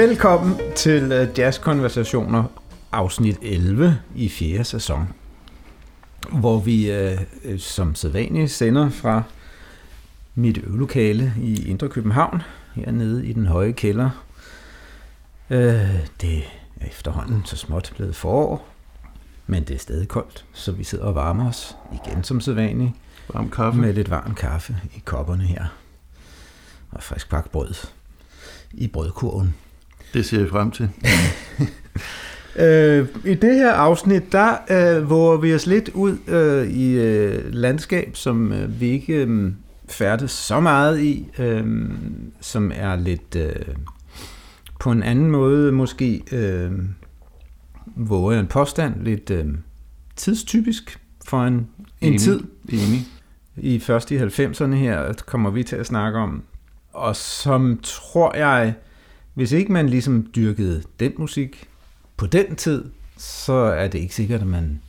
Velkommen til øh, Jazzkonversationer afsnit 11 i fjerde sæson, hvor vi øh, øh, som sædvanligt sender fra mit øvelokale i Indre København, hernede i den høje kælder. Øh, det er efterhånden så småt blevet forår, men det er stadig koldt, så vi sidder og varmer os igen som sædvanligt. Varm kaffe. Med lidt varm kaffe i kopperne her. Og frisk bagt brød i brødkurven. Det ser jeg frem til. øh, I det her afsnit, der øh, våger vi os lidt ud øh, i øh, landskab, som øh, vi ikke øh, færdes så meget i, øh, som er lidt øh, på en anden måde måske, øh, våger jeg en påstand, lidt øh, tidstypisk for en, en Enig. tid. Enig. I først i 90'erne her kommer vi til at snakke om, og som tror jeg, hvis ikke man ligesom dyrkede den musik på den tid, så er det ikke sikkert, at man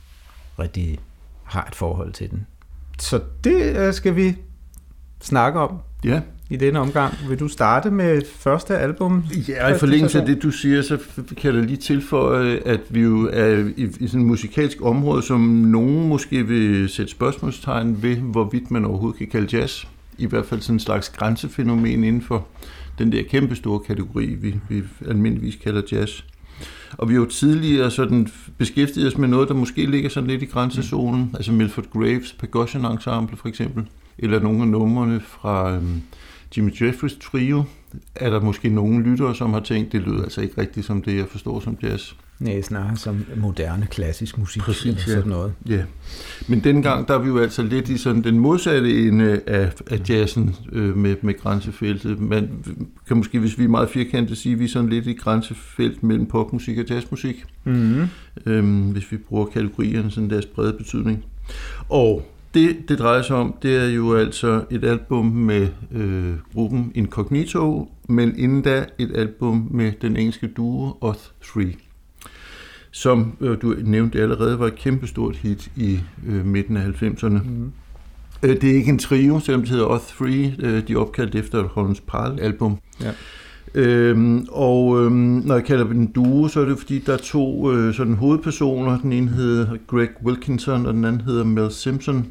rigtig har et forhold til den. Så det øh, skal vi snakke om Ja. i denne omgang. Vil du starte med første album? Ja, i forlængelse af det, du siger, så kan jeg lige tilføje, at vi jo er i, i sådan et musikalsk område, som nogen måske vil sætte spørgsmålstegn ved, hvorvidt man overhovedet kan kalde jazz. I hvert fald sådan en slags grænsefænomen inden for den der kæmpe store kategori, vi, vi almindeligvis kalder jazz. Og vi har jo tidligere sådan beskæftiget os med noget, der måske ligger sådan lidt i grænsezonen, mm. altså Milford Graves Percussion Ensemble for eksempel, eller nogle af numrene fra øhm, Jimmy Jeffries trio, er der måske nogle lyttere, som har tænkt, det lyder altså ikke rigtigt som det, jeg forstår som jazz. Nej, snarere som moderne klassisk musik Præcis, eller sådan noget. Ja, men dengang der er vi jo altså lidt i sådan den modsatte ende af, af jazzen øh, med, med grænsefeltet. Man kan måske, hvis vi er meget firkantede, sige, at vi er sådan lidt i grænsefelt mellem popmusik og jazzmusik. Mm-hmm. Øhm, hvis vi bruger kategorierne sådan deres brede betydning. Og det, det drejer sig om, det er jo altså et album med øh, gruppen Incognito, men inden da et album med den engelske duo Oth 3 som øh, du nævnte allerede var et kæmpestort hit i øh, midten af 90'erne. Mm. Øh, det er ikke en trio, selvom det hedder Oth 3. Øh, de er opkaldt efter Holmes Pal-album. Ja. Øhm, og øhm, når jeg kalder dem en duo, så er det fordi, der er to øh, sådan hovedpersoner. Den ene hedder Greg Wilkinson, og den anden hedder Mel Simpson.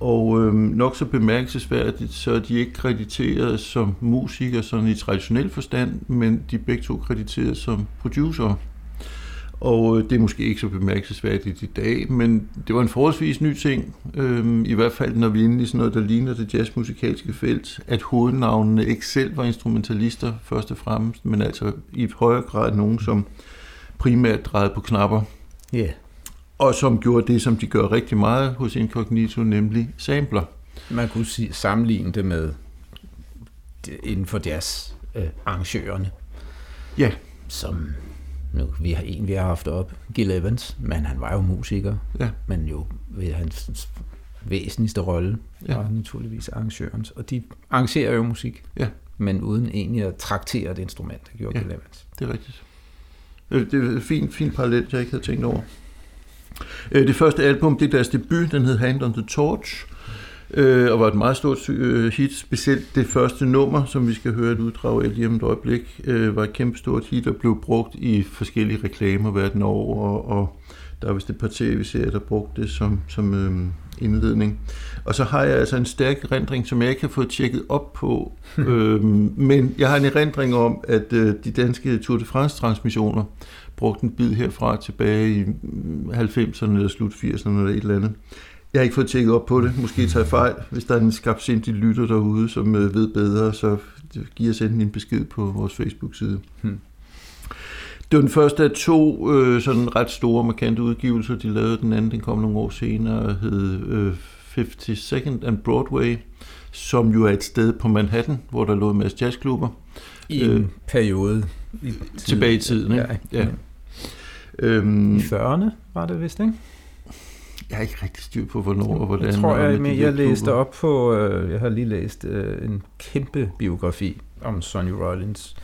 Og øh, nok så bemærkelsesværdigt, så er de ikke krediteret som musikere sådan i traditionel forstand, men de er begge to krediteret som producer. Og øh, det er måske ikke så bemærkelsesværdigt i dag, men det var en forholdsvis ny ting, øh, i hvert fald når vi er inde i sådan noget, der ligner det jazzmusikalske felt, at hovednavnene ikke selv var instrumentalister først og fremmest, men altså i højere grad nogen, som primært drejede på knapper. Ja. Yeah. Og som gjorde det, som de gør rigtig meget hos Incognito, nemlig sampler. Man kunne sige, sammenligne det med inden for jazz øh, arrangørerne. Ja. Som nu, vi har en, vi har haft op, Gil Evans, men han var jo musiker, ja. men jo ved hans væsentligste rolle ja. var naturligvis arrangørens. Og de arrangerer jo musik, ja. men uden egentlig at traktere et instrument, det gjorde ja. Gil Evans. det er rigtigt. Det er et fint, fint parallel, jeg ikke havde tænkt over. Det første album, det er deres debut, den hed Hand on the Torch, øh, og var et meget stort øh, hit. Specielt det første nummer, som vi skal høre et uddrag af lige om et øjeblik, øh, var et kæmpe stort hit og blev brugt i forskellige reklamer verden over, og, og der er vist et par tv-serier, der brugte det som, som øh, indledning. Og så har jeg altså en stærk erindring, som jeg ikke har fået tjekket op på, øh, men jeg har en erindring om, at øh, de danske Tour de France-transmissioner brugte en bid herfra tilbage i 90'erne eller slut 80'erne eller et eller andet. Jeg har ikke fået tjekket op på det. Måske tager jeg fejl. Hvis der er en skabsindig lytter derude, som ved bedre, så giver os enten en besked på vores Facebook-side. Hmm. Det var den første af to øh, sådan ret store, markante udgivelser, de lavede. Den anden, den kom nogle år senere, hed øh, 52nd and Broadway, som jo er et sted på Manhattan, hvor der lå en masse jazzklubber. I en øh, periode. I tilbage i tiden, ikke? Ja. ja. Øhm, I 40'erne var det vist, ikke? Jeg har ikke rigtig styr på, hvornår og hvordan. Jeg tror, jeg, men jeg læste op på, øh, jeg har lige læst øh, en kæmpe biografi om Sonny Rollins,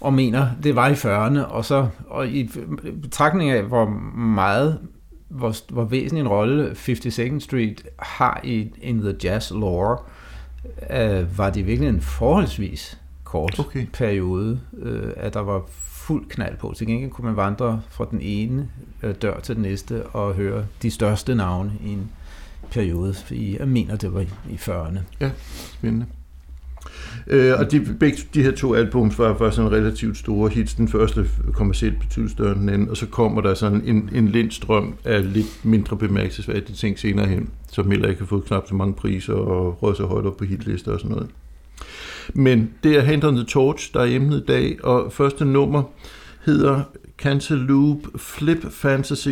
og mener, det var i 40'erne, og så og i betragtning af, hvor meget, hvor, hvor væsentlig en rolle 52nd Street har i in the jazz lore, øh, var det virkelig en forholdsvis kort Okay. periode, øh, at der var fuld knald på. Til gengæld kunne man vandre fra den ene øh, dør til den næste og høre de største navne i en periode. I, jeg mener, det var i, 40'erne. Ja, Spændende. Øh, og de, begge de her to albums var, var sådan relativt store hits. Den første kommercielt betydeligt større end den anden, og så kommer der sådan en, en lindstrøm af lidt mindre bemærkelsesværdige ting senere hen, som heller ikke har fået knap så mange priser og røget så højt op på hitlister og sådan noget. Men det er Hand on the Torch, der er emnet i dag, og første nummer hedder Cantaloupe Flip Fantasy.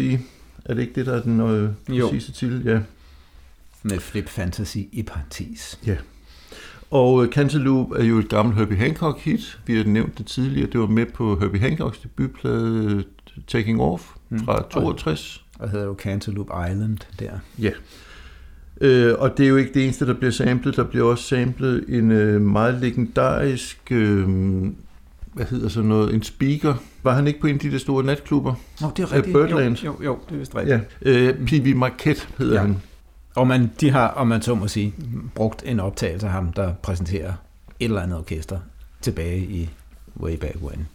Er det ikke det, der er den øh, præcise titel? Ja. Med Flip Fantasy i parentes. Og øh, Cantaloupe er jo et gammelt Herbie Hancock hit. Vi har nævnt det tidligere. Det var med på Herbie Hancocks debutplade øh, Taking Off fra 62. Og hedder jo Cantaloupe Island der. Ja. Øh, og det er jo ikke det eneste, der bliver samlet. Der bliver også samlet en øh, meget legendarisk, øh, hvad hedder sådan noget, en speaker. Var han ikke på en af de der store natklubber? Nå, det er rigtigt. Birdland. Jo, jo, jo, det er vist rigtigt. Ja. Øh, P.V. Marquette hedder Ja. han. Og man, de har, om man så må sige, brugt en optagelse af ham, der præsenterer et eller andet orkester tilbage i way back when.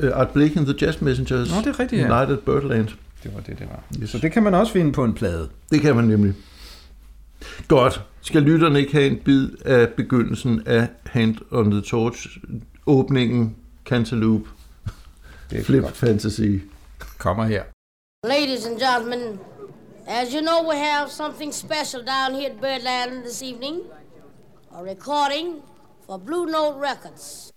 Øh, Art Blake and the Jazz Messengers. Nå, det er rigtigt, ja. Night at Birdland. Det var det, det var. Yes. Så det kan man også finde på en plade. Det kan man nemlig. Godt. Skal lytterne ikke have en bid af begyndelsen af Hand on the Torch, åbningen, Cantaloupe, Det er Flip godt. Fantasy. Kommer her. Ladies and gentlemen, as you know, we have something special down here at Birdland this evening. A recording for Blue Note Records.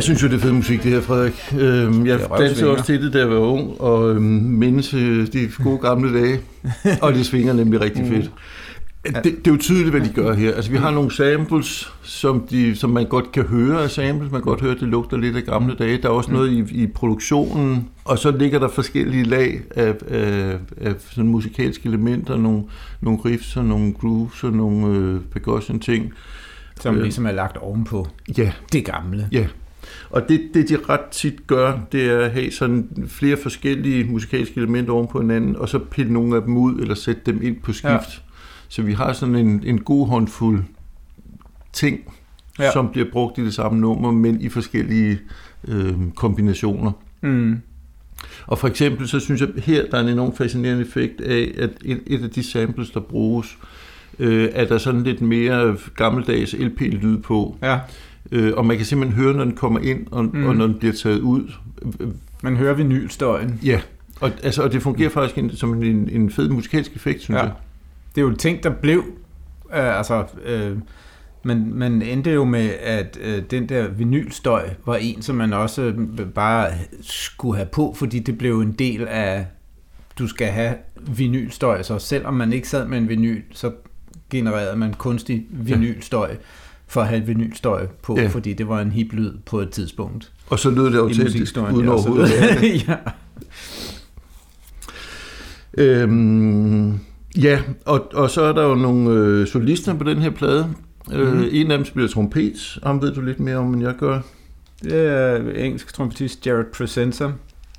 Jeg synes jo, det er fed musik, det her, Frederik. Øhm, jeg dansede også til det, da jeg var ung, og øhm, mindes øh, de gode gamle dage. og det svinger nemlig rigtig fedt. Det, det er jo tydeligt, hvad de gør her. Altså, vi har nogle samples, som, de, som man godt kan høre af samples. Man kan godt høre, at det lugter lidt af gamle dage. Der er også noget i, i produktionen, og så ligger der forskellige lag af, af, af sådan musikalske elementer, nogle, nogle riffs og nogle grooves og nogle øh, percussion-ting. Som Øh. ligesom er lagt ovenpå Ja, det gamle. Ja, og det, det de ret tit gør, det er at have sådan flere forskellige musikalske elementer oven på hinanden, og så pille nogle af dem ud, eller sætte dem ind på skift. Ja. Så vi har sådan en, en god håndfuld ting, ja. som bliver brugt i det samme nummer, men i forskellige øh, kombinationer. Mm. Og for eksempel, så synes jeg her, der er en enormt fascinerende effekt af, at et, et af de samples, der bruges, øh, er der sådan lidt mere gammeldags LP-lyd på. Ja, Øh, og man kan simpelthen høre, når den kommer ind, og, Mm. mm. og når den bliver taget ud. man hører vinylstøjen. Ja, og, altså, og det fungerer faktisk en, som en, en fed musikalsk effekt, synes Ja. jeg. Det er jo ting, der blev... Øh, altså, øh, men man endte jo med, at øh, den der vinylstøj var en, som man også øh, bare skulle have på, fordi det blev en del af, du skal have vinylstøj, så selvom man ikke sad med en vinyl, så genererede man kunstig vinylstøj for at have vinylstøj på, Ja. fordi det var en hip lyd på et tidspunkt. Og så lød det autentisk, uden overhovedet. det. ja. Øhm, ja, og, og så er der jo nogle øh, solister på den her plade. Øh, Mhm. En af dem spiller trompet, ham ved du lidt mere om, end jeg gør. Det er engelsk trompetist Jared Presenter,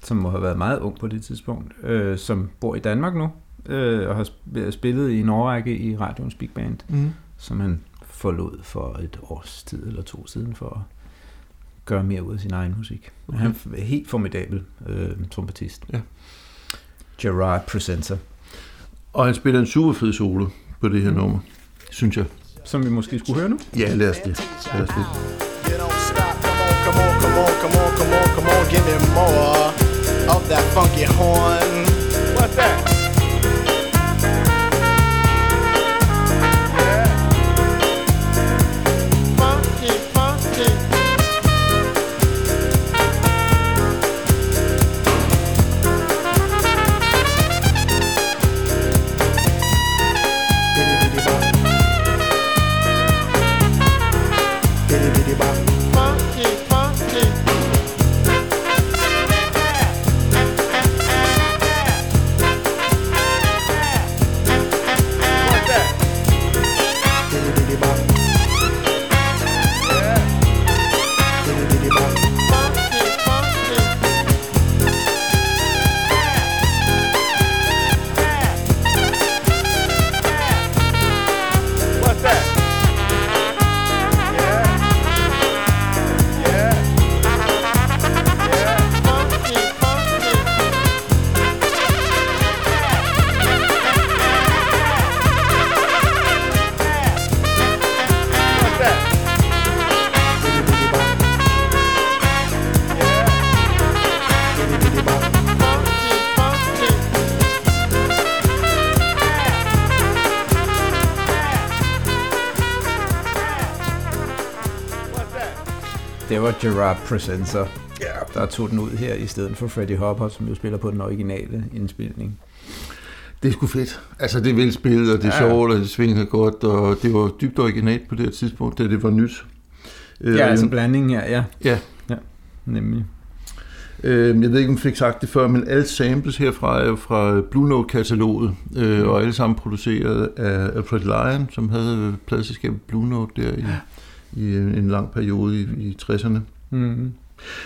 som må have været meget ung på det tidspunkt, øh, som bor i Danmark nu, øh, og har sp- spillet i en årrække i radioens big band, Mm. som han forlod for et års tid eller to siden for at gøre mere ud af sin egen musik. Okay. Han er helt formidabel øh, trompetist. Ja. Gerard Presenter, Og han spiller en super fed solo på det her nummer, synes jeg. som vi måske skulle høre nu. Ja, lad os det. Lad os det. Come on, come on, come on, come on, come on. Give me more of that funky horn. What's that? Gerard Presenter, der tog den ud her i stedet for Freddie Hopper, som jo spiller på den originale indspilning. Det er sgu fedt. Altså, det er velspillet, og det er Ja, ja. sjovt, og det svinger godt, og det var dybt originalt på det her tidspunkt, da det var nyt. Øh, Ja, altså blandingen her, ja. Ja. ja nemlig. Øh, jeg ved ikke, om jeg fik sagt det før, men alle samples herfra er jo fra Blue Note-kataloget, øh, og alle sammen produceret af Alfred Lion, som havde pladselskabet Blue Note der i, i en lang periode i, i 60'erne. Mm.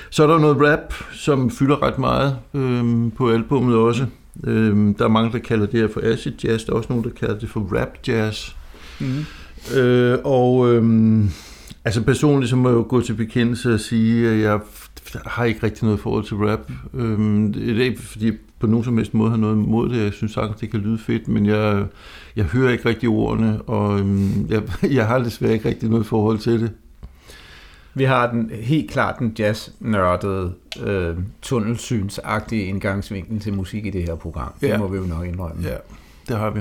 Så er der noget rap, som fylder ret meget øh, på albummet også. Øh, der er mange, der kalder det her for acid jazz, der er også nogen, der kalder det for rap jazz. Mm. Øh, og øh, altså personligt så må jeg jo gå til bekendelse og sige, at jeg har ikke rigtig noget forhold til rap. Øh, det er ikke fordi jeg på nogen som helst måde har noget imod det. Jeg synes sagtens, det kan lyde fedt, men jeg, jeg hører ikke rigtig ordene, og øh, jeg, jeg har desværre ikke rigtig noget forhold til det. Vi har den helt klart den jazz-nørdede, øh, tunnelsynsagtige indgangsvinkel til musik i det her program. Det Ja. må vi jo nok indrømme. Ja, det har vi.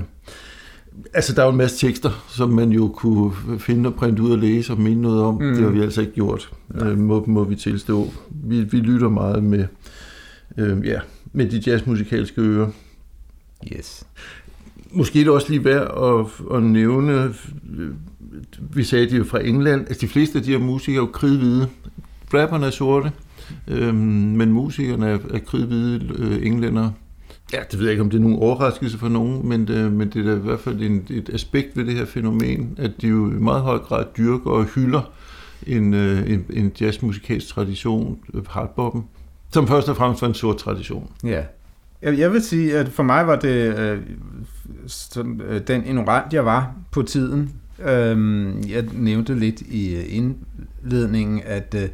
Altså, der er jo en masse tekster, som man jo kunne finde og printe ud og læse og mene noget om. Mm. Det har vi altså ikke gjort, øh, må, må vi tilstå. Vi, vi lytter meget med, øh, ja, med de jazzmusikalske ører. Yes. Måske er det også lige værd at, at nævne, vi sagde, de er fra England. Altså, de fleste af de her musikere er jo kridhvide. Rapperne er sorte, øh, men musikerne er, er kridhvide øh, englændere. Ja, det ved jeg ikke, om det er nogen overraskelse for nogen, men det, men det er da i hvert fald en, et aspekt ved det her fænomen, at de jo i meget høj grad dyrker og hylder en, øh, en, en jazzmusikalsk tradition, øh, hardboppen, som først og fremmest var en sort tradition. Ja. Jeg, jeg vil sige, at for mig var det øh, som, øh, den ignorant, jeg var på tiden. Øhm, jeg nævnte lidt i øh, indledningen, at øh,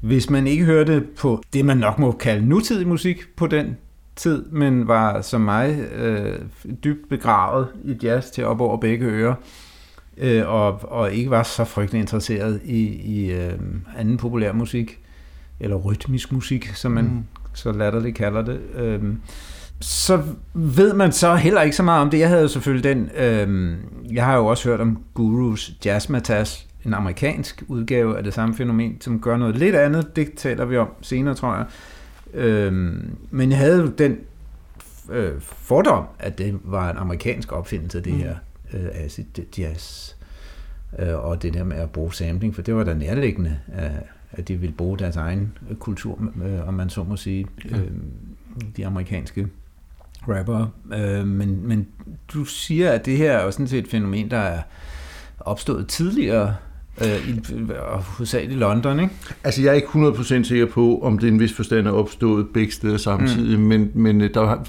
hvis man ikke hørte på det, man nok må kalde nutidig musik på den tid, men var som mig øh, dybt begravet i jazz til op over begge ører, øh, og, og ikke var så frygtelig interesseret i, i øh, anden populær musik, eller rytmisk musik, som man mm. så latterligt kalder det, øh, så ved man så heller ikke så meget om det. Jeg havde jo selvfølgelig den, øh, jeg har jo også hørt om Gurus Jazzmatas, en amerikansk udgave af det samme fænomen, som gør noget lidt andet. Det taler vi om senere, tror jeg. Øhm, men jeg havde den øh, fordom, at det var en amerikansk opfindelse, det her øh, acid jazz. Øh, og det der med at bruge sampling, for det var da nærliggende af at de vil bruge deres egen øh, kultur, øh, om man så må sige, øh, de amerikanske rappere. Øh, men, men du siger, at det her er jo sådan set et fænomen, der er opstået tidligere, øh, i, og hovedsageligt i London, ikke? Altså, jeg er ikke 100% sikker på, om det er en vis forstand er opstået begge steder samtidig, mm. men, men øh, der,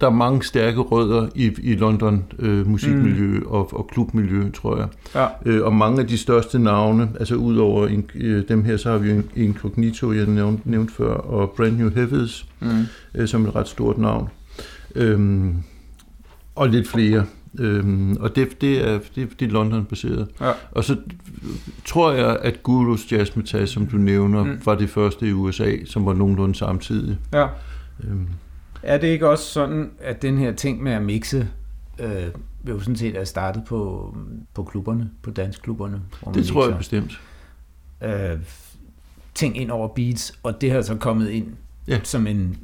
der er mange stærke rødder i, i London øh, musikmiljø mm. og, og klubmiljø, tror jeg. Ja. Øh, og mange af de største navne, altså udover in, øh, dem her, så har vi jo Incognito, jeg nævnte, nævnte før, og Brand New Heavies, Mm. øh, som et ret stort navn. Øhm, og lidt flere. Øhm, og det, det, er, det, det er London-baseret. Ja. Og så tror jeg, at Gurus Jazz Metal, som du nævner, Mm. var det første i USA, som var nogenlunde samtidig. ja. Øhm, Er det ikke også sådan, at den her ting med at mixe øh, jo sådan set er startet på, på klubberne, på man det tror jeg bestemt. Øh, ting ind over beats, og det har så kommet ind Ja. som en,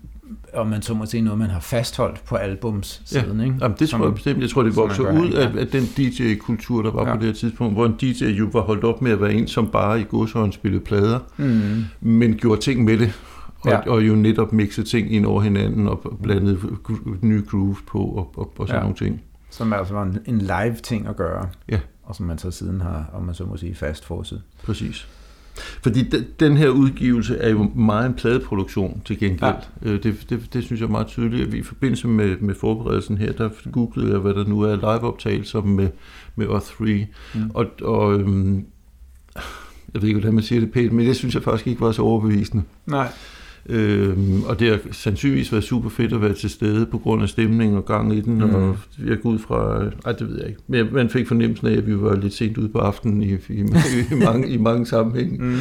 om man så må sige, noget, man har fastholdt på albumssiden, ikke? Jamen, det Som- tror jeg bestemt. Jeg tror, det gør ud af, af den DJ-kultur, der var Ja. ja. på det her tidspunkt, hvor en DJ jo var holdt op med at være en, som bare i godshånd spillede plader, Mm. men gjorde ting med det. Og, Ja. ja. og jo netop mixede ting ind over hinanden og blandede nye grooves på og, og, og sådan Ja. ja. nogle ting. Som altså var en, en live ting at gøre, Ja. og som man så siden har, om man så må sige, fastforset. Præcis. Fordi de, den her udgivelse er jo meget en pladeproduktion til gengæld. Ja. Det, det, det synes jeg er meget tydeligt. At vi, I forbindelse med, med forberedelsen her, der googlede jeg, hvad der nu er liveoptagelser med, med O3. Mm. Mm. Og, og øhm, jeg ved ikke, hvordan man siger det pænt, men det synes jeg faktisk ikke var så overbevisende. Nej. Øhm, og det har sandsynligvis været super fedt at være til stede på grund af stemningen og gang i den, mm. og jeg går ud fra, ej det ved jeg ikke, men man fik fornemmelsen af, at vi var lidt sent ude på aftenen i, i, i, mange, i mange sammenhænge. Mm.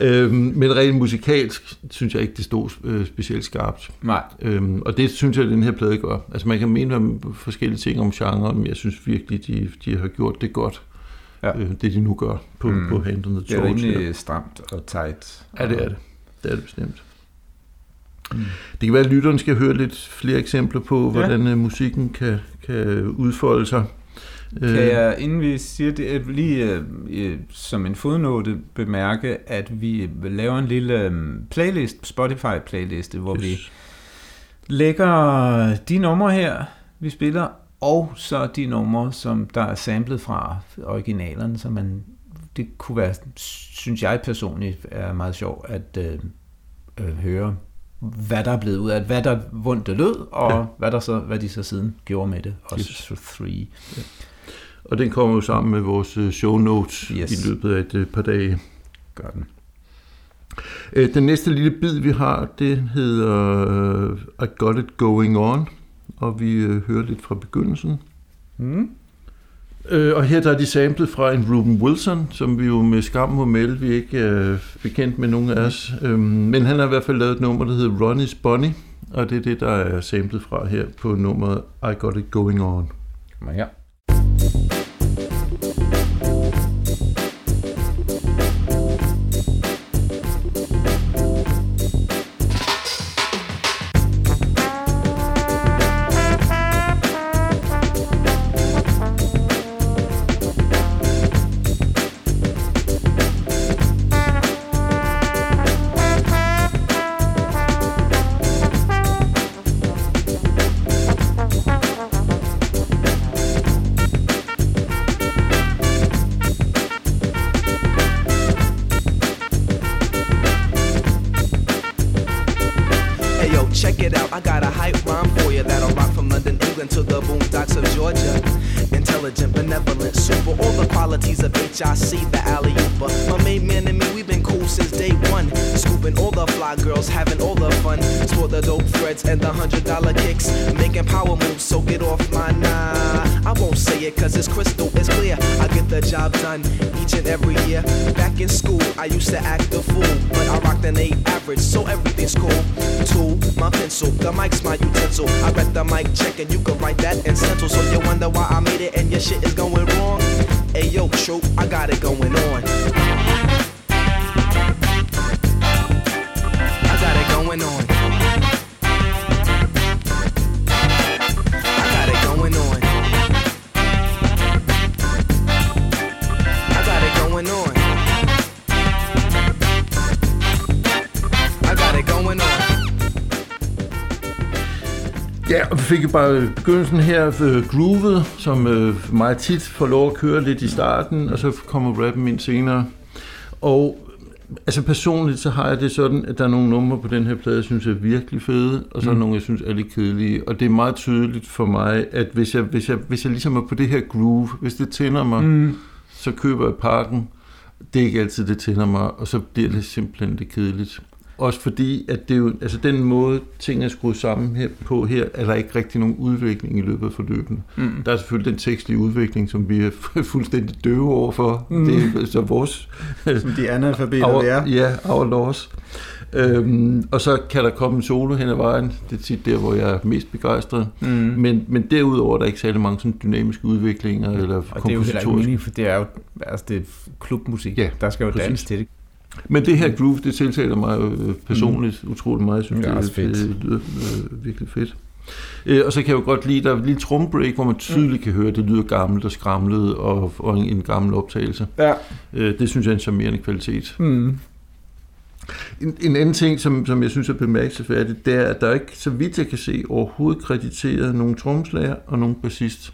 Øhm, men rent musikalsk synes jeg ikke, det stod øh, specielt skarpt. Nej. Øhm, og det synes jeg, at den her plade gør. Altså man kan mene om forskellige ting om genren, men jeg synes virkelig, de, de har gjort det godt, Ja. øh, det de nu gør på, Mm. på Hand on the Det er rimelig stramt og tight. Ja, det er det. Det er det bestemt. Mm. Det kan være, at lytteren skal høre lidt flere eksempler på, Ja. hvordan øh, musikken kan, kan udfolde sig. Øh, Kan jeg, inden vi siger det, øh, lige øh, øh, som en fodnote bemærke, at vi laver en lille øh, playlist, Spotify-playliste, hvor vi Yes. lægger de numre her, vi spiller, og så de numre, som der er samlet fra originalerne, så man, det kunne være, synes jeg personligt, er meget sjovt at øh, øh, høre, hvad der er blevet ud af hvad der vondt det lød, og ja. Ja. hvad, der så, hvad de så siden gjorde med det, også Yes. three. Og den kommer jo sammen med vores øh, show notes Yes. i løbet af et øh, par dage. Gør den. Øh, Den næste lille bid, vi har, det hedder I Got It Going On, og vi hører lidt fra begyndelsen. Mm. Øh, og her der er de samlet fra en Ruben Wilson, som vi jo med skam må melde, vi ikke øh, er bekendt med nogen af os. Øhm, men han har i hvert fald lavet et nummer, der hedder Ronnie's Bunny, og det er det, der er samlet fra her på nummeret I Got It Going On. Kom her. Of HIC, the alley ooper. My main man and me, we've been cool since day one. Scooping all the fly girls, having all the fun. Sport the dope threads and the hundred dollar kicks. Making power moves, so get off my nah. I won't say it cause it's crystal, it's clear. I get the job done each and every year. Back in school, I used to act a fool, but I rocked an 8 average, so everything's cool. Tool, my pencil, the mic's my utensil. I read the mic check and you can write that in stencil. So you wonder why I made it and your shit is going. Hey yo, troop, I got it going on. Fik jo bare begyndelsen her øh, groovet, som øh, meget tit får lov at køre lidt i starten, og så kommer rappen ind senere. Og altså personligt, så har jeg det sådan, at der er nogle numre på den her plade, jeg synes er virkelig fede, og så er Mm. nogle, jeg synes er lidt kedelige. Og det er meget tydeligt for mig, at hvis jeg, hvis jeg, hvis jeg ligesom er på det her groove, hvis det tænder mig, Mm. så køber jeg pakken. Det er ikke altid, det tænder mig, og så bliver det simpelthen det kedeligt. Også fordi, at det jo, altså den måde, ting er skruet sammen her, på her, er der ikke rigtig nogen udvikling i løbet af forløbet. Mm. Der er selvfølgelig den tekstlige udvikling, som vi er fuldstændig døve overfor. Mm. Det er så vores Som de analfabeter, our, vi er. Ja, our loss. Øhm, og så kan der komme en solo hen ad vejen. Det er tit der, hvor jeg er mest begejstret. Mm. Men, men derudover er der ikke særlig mange sådan dynamiske udviklinger eller Og det er jo heller ikke meningen, for det er jo altså det er klubmusik. Ja, der skal jo præcis. dans til det. Men det her groove, det tiltaler mig øh, personligt mm. utrolig meget. Jeg synes, Det er det, også fedt. det lyder øh, virkelig fedt. Øh, og så kan jeg jo godt lide, der er et lille trumbreak, hvor man tydeligt kan høre, at det lyder gammelt og skramlet og, og en, en gammel optagelse. Ja. Øh, det synes jeg er en charmerende kvalitet. Mm. En, en anden ting, som, som jeg synes er bemærkelsesværdigt, det er, at der ikke, så vidt jeg kan se, overhovedet krediteret nogen tromslager og nogen bassist.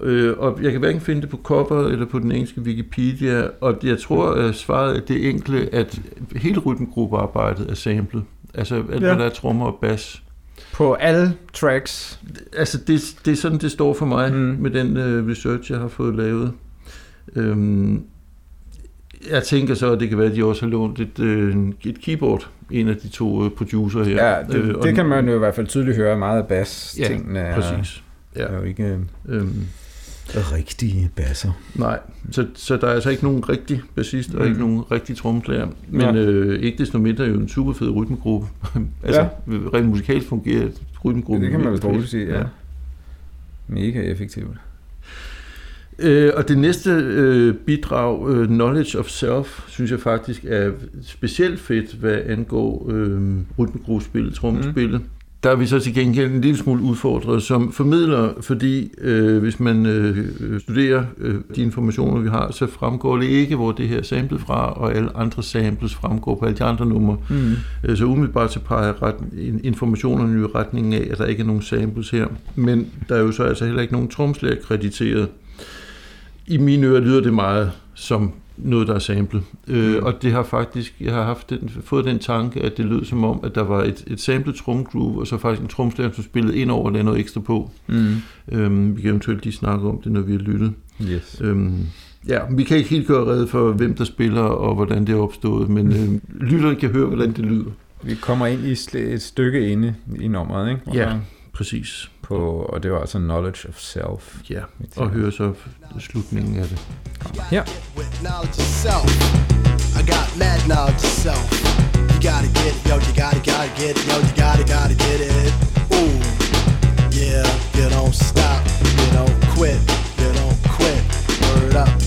Øh, og jeg kan hverken finde det på cover eller på den engelske Wikipedia, og jeg tror, at svaret er det enkle, at hele rytmegruppearbejdet er samlet. Altså alt, Ja. hvad der er trommer og bas. På alle tracks. Altså det, det er sådan, det står for mig Mm. med den øh, research, jeg har fået lavet. Øhm, jeg tænker så, at det kan være, at de også har lånt et, øh, et keyboard, en af de to øh, producer her. Ja, det, Øh, det kan man jo i hvert fald tydeligt høre meget af bass Ja, tingene er, Præcis. Ja. er jo ikke Øhm, øh, rigtige basser. nej, så, så der er altså ikke nogen rigtig bassist og Mm. ikke nogen rigtig tromslager. Men Ja. øh, ikke desto mindre er jo en super fed rytmegruppe. altså, ja. rent musikalt fungerer rytmegruppen Det kan man vel roligt sige, ja. Mega effektivt. Øh, og det næste øh, bidrag, øh, Knowledge of Self, synes jeg faktisk er specielt fedt, hvad angår øh, rytmegruppespil, trommespillet. Mm. Der er vi så til gengæld en lille smule udfordret som formidler, fordi øh, hvis man øh, studerer øh, de informationer, vi har, så fremgår det ikke, hvor det her er samlet fra, og alle andre samples fremgår på alle de andre numre. Mm. Øh, Så umiddelbart så peger ret, in- informationerne i retningen af, at der ikke er nogen samples her. Men der er jo så altså heller ikke nogen tromslager krediteret. I mine ører lyder det meget som noget, der er samlet. Øh, Mm. og det har faktisk, jeg har haft den, fået den tanke, at det lød som om, at der var et, et samlet tromgroove, og så faktisk en tromslager, som spillede ind over, og noget ekstra på. Mm. Øhm, vi kan eventuelt lige snakke om det, når vi har lyttet. Yes. Øhm, ja, vi kan ikke helt gøre rede for, hvem der spiller, og hvordan det er opstået, men øhm, lytterne kan høre, hvordan det lyder. Vi kommer ind i et stykke inde i nummeret, ikke? Ja. Præcis. På, og det var altså Knowledge of Self. Ja, og høre så slutningen af det. Her. I got mad knowledge of self. You gotta get it, yo, you gotta, gotta get it, yo, you gotta, gotta get it. Ooh, yeah, you don't stop, you don't quit, you don't quit. Word up.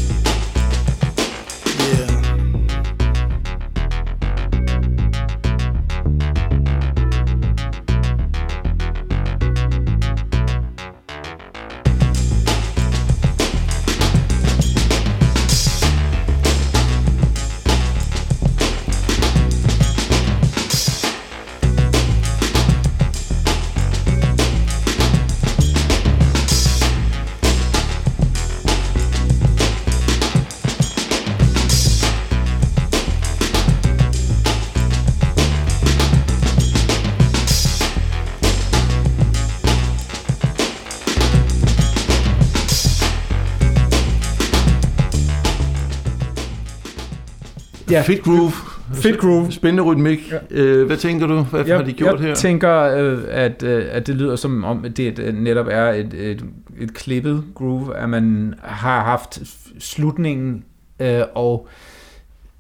Ja. Fit groove. Fit groove. Spændende rytmik. Ja. Øh, hvad tænker du? Hvad jeg, har de gjort jeg her? tænker, øh, at, øh, at det lyder som om, at det øh, netop er et, et, et klippet groove, at man har haft slutningen øh, og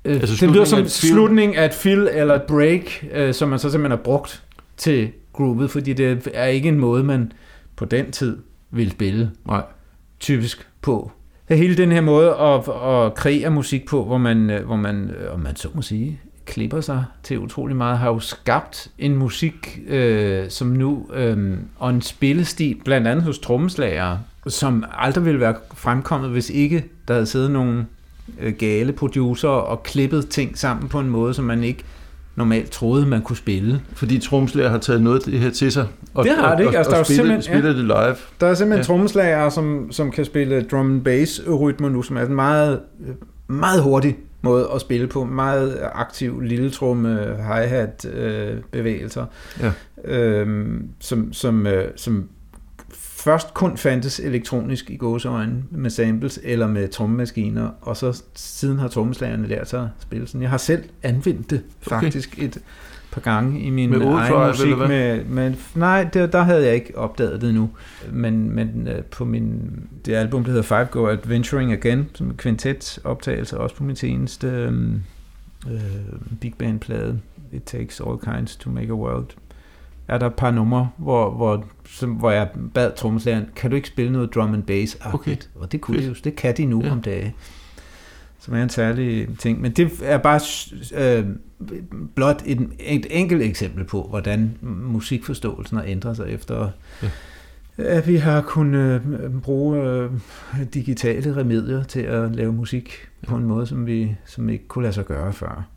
øh, Altså det lyder som af slutningen af et fill eller et break, øh, som man så simpelthen har brugt til groovet, fordi det er ikke en måde, man på den tid ville spille Nej. typisk på. Hele den her måde at, at kreere musik på, hvor man, øh, hvor man, øh, om man så må sige, klipper sig til utrolig meget, har jo skabt en musik, øh, som nu, øh, og en spillestil, blandt andet hos trommeslagere, som aldrig ville være fremkommet, hvis ikke der havde siddet nogle øh, gale producer og klippet ting sammen på en måde, som man ikke normalt troede, man kunne spille. Fordi tromslærer har taget noget af det her til sig. Og, Det har det, ikke? Og, Altså, der er og, jo og spiller, simpelthen- spiller det live. Der er simpelthen Ja. ja. trommeslager, som, som kan spille drum and bass rytmer nu, som er en meget, meget hurtig måde at spille på. Meget aktiv lille tromme, hi-hat øh, bevægelser. Ja. Øhm, som, som, øh, som først kun fandtes elektronisk i gåseøjne med samples eller med trommemaskiner, og så siden har trommeslagerne lært sig at spille sådan. Jeg har selv anvendt det faktisk okay. et par gange i min Med egen musik. eller hvad? Med, med, nej, det, der havde jeg ikke opdaget det nu. Men, men øh, på min, det album, der hedder Five Go Adventuring Again, som er kvintet optagelse, også på min seneste øh, øh, big band plade, It Takes All Kinds to Make a World, er der et par numre, hvor, hvor, som, hvor jeg bad trommeslageren, kan du ikke spille noget drum and bass? Okay. Og det kunne de jo, det kan de nu Ja. ja. om dagen. Som er en særlig ting. Men det er bare øh, blot et, et enkelt eksempel på, hvordan musikforståelsen har ændret sig efter, Ja. ja. at vi har kunnet øh, bruge øh, digitale remedier til at lave musik på en måde, som vi som ikke kunne lade sig gøre før.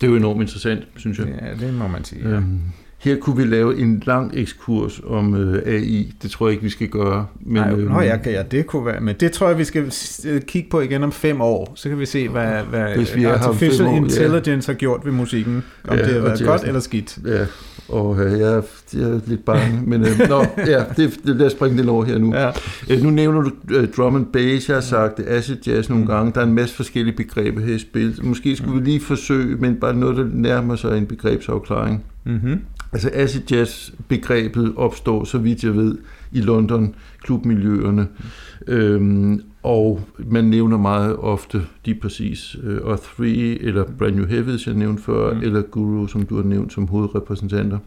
Det er jo enormt interessant, synes jeg. Ja, det må man sige. Ja. Øhm, her kunne vi lave en lang ekskurs om øh, AI. Det tror jeg ikke, vi skal gøre. Men, Nej, øhm, nå, ja, ja, det kunne være, men det tror jeg, vi skal øh, kigge på igen om fem år. Så kan vi se, hvad, hvad Hvis vi artificial år, ja. intelligence har gjort ved musikken. Om Ja, det har været godt eller skidt. Ja, og øh, jeg, er- jeg er lidt bange. Men øh, nå, ja, det, det, lad os springe den over her nu. Ja. Øh, nu nævner du øh, drum and bass, jeg har sagt det, acid jazz nogle gange. Der er en masse forskellige begreber her i spil. Måske skulle vi lige forsøge, men bare noget, der nærmer sig en begrebsafklaring. Mm-hmm. Altså acid jazz begrebet opstår, så vidt jeg ved, i London, klubmiljøerne. Øhm, og man nævner meget ofte de præcis øh, O3 eller Brand New Heavies, jeg nævnte før, mm. eller Guru, som du har nævnt som hovedrepræsentanter.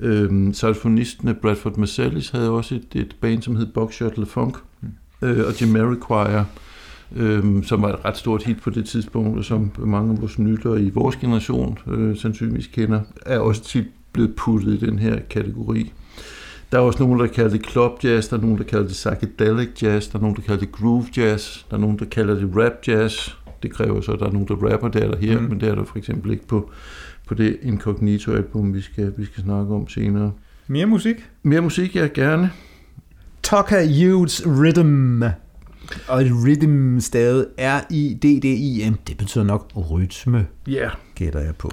Øhm, saxofonisten Bradford Marsalis havde også et, et band, som hed Buckshot Le Funk, mm. øh, og Jamiroquai, øhm, som var et ret stort hit på det tidspunkt, og som mange af vores nyttere i vores generation øh, sandsynligvis kender, er også tit blevet puttet i den her kategori. Der er også nogen, der kalder det club jazz, der er nogen, der kalder det psychedelic jazz, der er nogen, der kalder det groove jazz, der er nogen, der kalder det rap jazz. Det kræver så, at der er nogen, der rapper, det er der her, mm. Men det er der for eksempel ikke på, på det Incognito-album, vi skal, vi skal snakke om senere. Mere musik. Mere musik, jeg gerne. Tucker Hughes Rhythm. Og rhythm stavet R-I-D-D-I-M. Det betyder nok rytme, Ja. Yeah. gætter jeg på.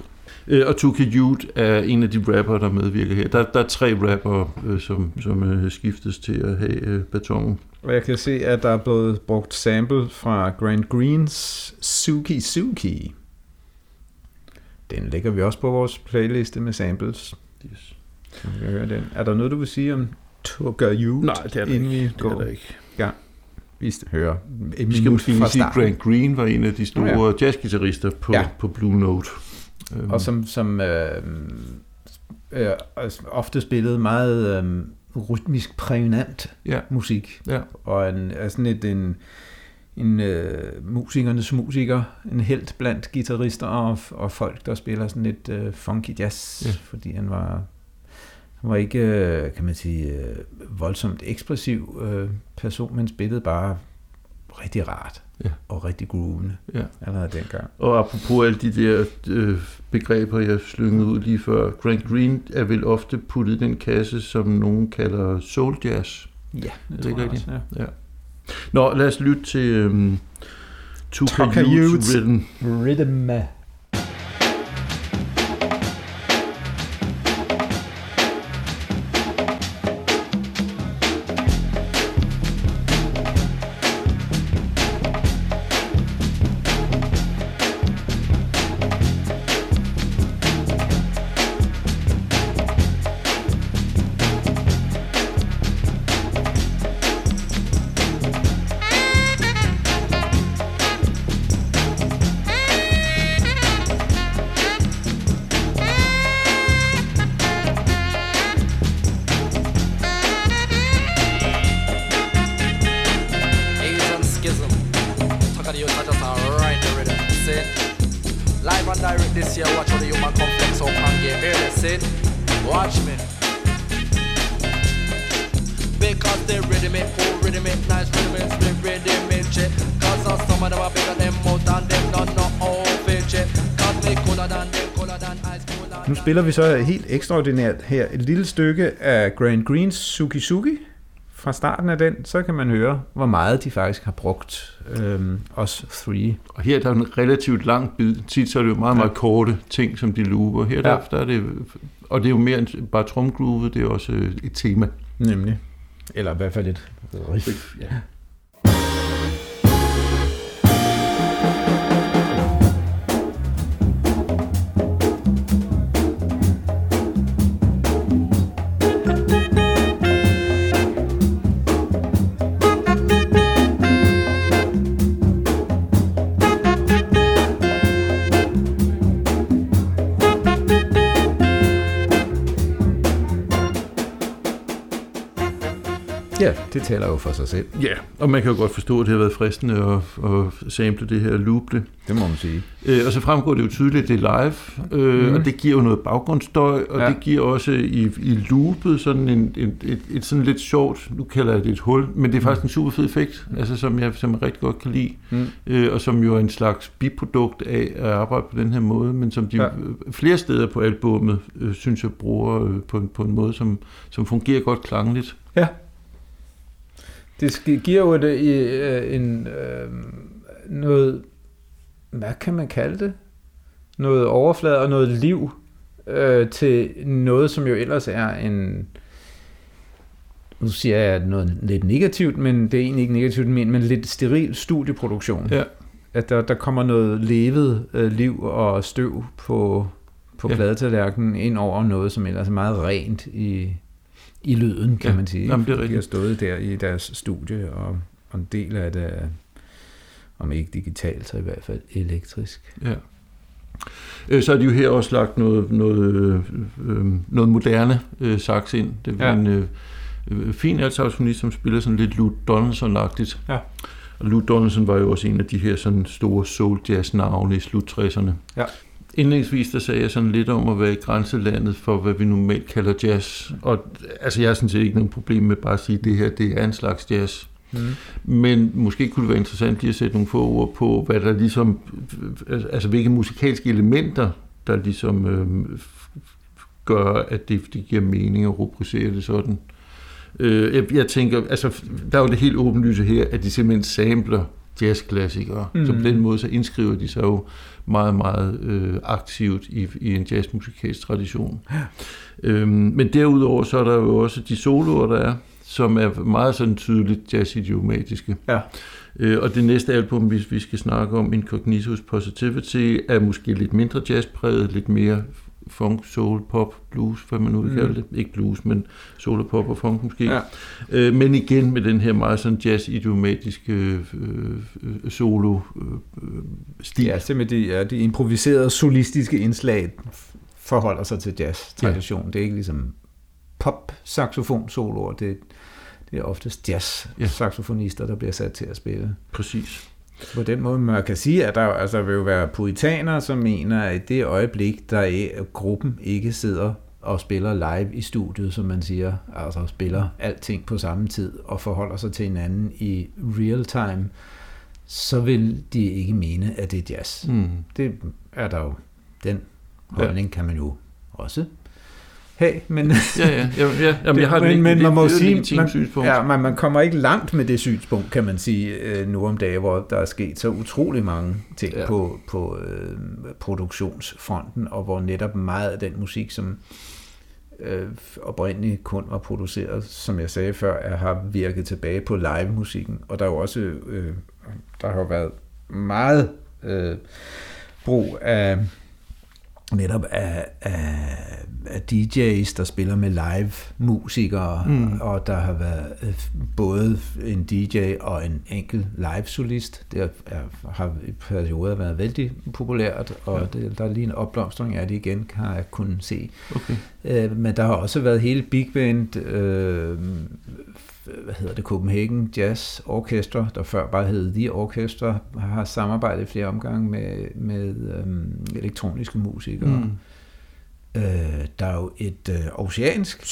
Øh, og Tuka Youth er en af de rapper, der medvirker her. Der, der er tre rapper, øh, som, som øh, skiftes til at have øh, batonen. Og jeg kan se, at der er blevet brugt sample fra Grant Greens Suki Suki. Den lægger vi også på vores playliste med samples. Yes. Så kan høre den. Er der noget, du vil sige om Tucker Youth? Nej, det er der inden ikke. vi Det er går? der ikke. Vi hører et Vi skal minut måske fra sige, at. Grant Green var en af de store ja. jazzgitarrister på, ja. Ja. på Blue Note. Øhm, Og som, som øh, øh, altså, ofte spillede meget øh, rytmisk prægnant ja, musik. ja. Og en, er sådan et, en, en øh, musikernes musiker, en helt blandt guitarister og, og folk, der spiller sådan lidt øh, funky jazz, Ja. ja. fordi han var, han var ikke, øh, kan man sige, øh, voldsomt ekspressiv øh, person, men spillede bare rigtig rart Ja. og rigtig groovende Ja. allerede dengang. Og apropos alle de der øh, begreber, jeg slyngede ud lige før. Grant Green er vel ofte puttet i den kasse, som nogen kalder soul jazz. Ja, det, jeg rigtigt? også, ja. Ja. Nå, lad os lytte til øhm, Tuka Youths. Rhythm. Rhythm. That's it. See? Watch me. Because they rhythm it, full rhythm it, nice rhythm it, split rhythm it, shit. Cause uh, some of them are bigger than most and them not know how fit shit. Cause they cooler than they cooler than Nu spiller vi så helt ekstraordinært her et lille stykke af Grand Greens Suki Suki. Fra starten af den, så kan man høre, hvor meget de faktisk har brugt øhm, os three. Og her der er en relativt lang bid. Tit så er det jo meget, meget korte ting, som de looper. Her der, Ja. der er det, og det er jo mere end bare tromgroovet, det er også øh, et tema. Nemlig. Eller i hvert fald et riff. Ja. Ja, det taler jo for sig selv. ja, og man kan jo godt forstå, at det har været fristende at, at sample det her loop det. Det må man sige. Øh, og så fremgår det jo tydeligt, at det er live, øh, Mhm. mm. og det giver jo noget baggrundsstøj, og Ja. det giver også i, i loopet sådan en, en, et, et sådan lidt sjovt, nu kalder jeg det et hul, men det er faktisk en super fed effekt, altså som jeg, som jeg rigtig godt kan lide, Mm. øh, og som jo er en slags biprodukt af at arbejde på den her måde, men som de Ja. ja. flere steder på albummet, øh, synes jeg, bruger øh, på, en, på en måde, som, som fungerer godt klangligt. Ja. Det giver jo et, øh, en, øh, noget, hvad kan man kalde det? Noget overflade og noget liv øh, til noget, som jo ellers er en, nu siger jeg noget lidt negativt, men det er egentlig ikke negativt, men, men lidt steril studieproduktion. Ja. At der, der kommer noget levet øh, liv og støv på, på. Ja. pladetallerkenen ind over noget, som ellers er meget rent i, i lyden, kan Ja, man sige. jamen, det er De har stået der i deres studie, og, og en del af det er, om ikke digitalt, så i hvert fald elektrisk. Ja. Øh, Så har de jo her også lagt noget, noget, øh, øh, noget moderne øh, sax ind. Det er Ja. ja. en øh, øh, fin altsaxofonist, som spiller sådan lidt Lou Donaldson-agtigt. Ja. Og Lou Donaldson var jo også en af de her sådan store soul jazz navne i slut 60'erne. Ja. Indlægsvis der sagde jeg sådan lidt om at være i grænselandet for, hvad vi normalt kalder jazz. Og altså, jeg har sådan set ikke nogen problem med bare at sige, at det her det er en slags jazz. Mm. Men måske kunne det være interessant lige at sætte nogle få ord på, hvad der ligesom, altså hvilke musikalske elementer, der ligesom øh, gør, at det, det giver mening at rubricere det sådan. Øh, jeg, jeg tænker, altså der er jo det helt åbenlyse her, at de simpelthen sampler jazzklassikere. Mm. Så på Mhm. den måde så indskriver de sig jo meget, meget øh, aktivt i, i en jazzmusikalsk tradition. Øhm, men derudover så er der jo også de soloer, der er, som er meget sådan tydeligt jazzidiomatiske. Ja. Øh, og det næste album, hvis vi skal snakke om, Incognitus Positivity, er måske lidt mindre jazzpræget, lidt mere funk, soul, pop, blues, hvad man nu vil Mm. kalde det. Ikke blues, men soul og pop og funk måske. Ja. Øh, men igen med den her meget sådan jazz-idiomatiske øh, øh, solo øh, øh, stil. Ja, simpelthen de, ja, de improviserede solistiske indslag forholder sig til jazz-tradition. Ja. Det er ikke ligesom pop-saxofon-soloer, det, det er oftest jazz-saxofonister, der bliver sat til at spille. Præcis. På den måde, man kan sige, at der altså, vil jo være puritanere, som mener, at i det øjeblik, der er, at gruppen ikke sidder og spiller live i studiet, som man siger, altså spiller alting på samme tid og forholder sig til hinanden i real time, så vil de ikke mene, at det er jazz. Mm. Det er der jo, den holdning kan man jo også have, men, Ja, ja. ja, ja. Jamen, jeg har men, men man må sige, man, synspunkt. ja, man, man kommer ikke langt med det synspunkt, kan man sige, øh, nu om dagen, hvor der er sket så utrolig mange ting ja. Ja. på, på øh, produktionsfronten, og hvor netop meget af den musik, som øh, oprindeligt kun var produceret, som jeg sagde før, er, har virket tilbage på live-musikken. Og der er jo også, øh, der har jo været meget øh, brug af netop af, af, af DJ's, der spiller med live-musikere, mm. Mm. og der har været øh, både en DJ og en enkelt live-solist. Det er, har i perioder været vældig populært, og Ja. det, der er lige en opblomstring af det igen, har jeg kunnet se. Okay. Øh, men der har også været hele big band, øh, hvad hedder det, Copenhagen Jazz Orchestra, der før bare hed The Orchestra, har samarbejdet flere omgange med, med øh, elektroniske musikere. Mm. Øh, der er jo et øh, oceansk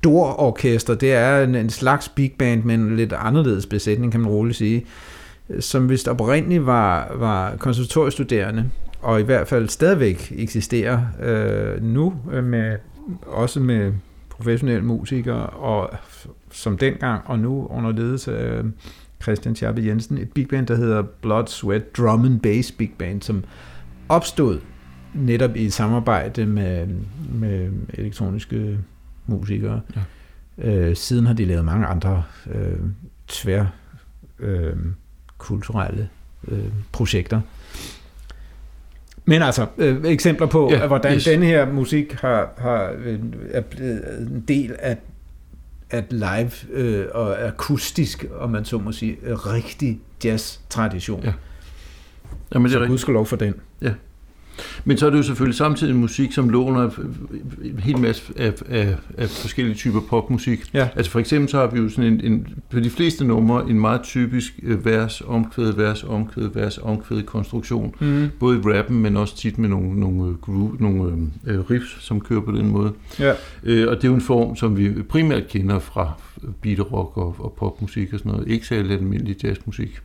stor orkester, det er en, en slags big band, men en lidt anderledes besætning, kan man roligt sige, som vist oprindeligt var, var konservatoriestuderende, og i hvert fald stadigvæk eksisterer øh, nu, øh, med, også med professionelle musikere, og som dengang og nu under ledelse af Christian Schappe Jensen, et big band, der hedder Blood, Sweat, Drum and Bass Big Band, som opstod netop i samarbejde med, med elektroniske musikere. Ja. Øh, siden har de lavet mange andre øh, tvær øh, kulturelle øh, projekter. Men altså, øh, eksempler på, Ja, hvordan yes. denne her musik har, har øh, er blevet en del af, af live øh, og akustisk, om man så må sige, rigtig jazz-tradition. Ja. Ja. Jamen, det er Så gudskelov for den. Men så er det jo selvfølgelig samtidig musik, som låner en hel masse af, af, af forskellige typer popmusik. Ja. Altså for eksempel så har vi jo sådan en, en på de fleste numre en meget typisk øh, vers, omkvæd, vers, omkvæd, vers, omkvæd konstruktion. Mm. Både i rappen, men også tit med nogle, nogle, øh, groove, nogle øh, riffs, som kører på den måde. Ja. Øh, og det er jo en form, som vi primært kender fra beat rock og, og popmusik og sådan noget. Ikke særlig almindelig jazzmusik.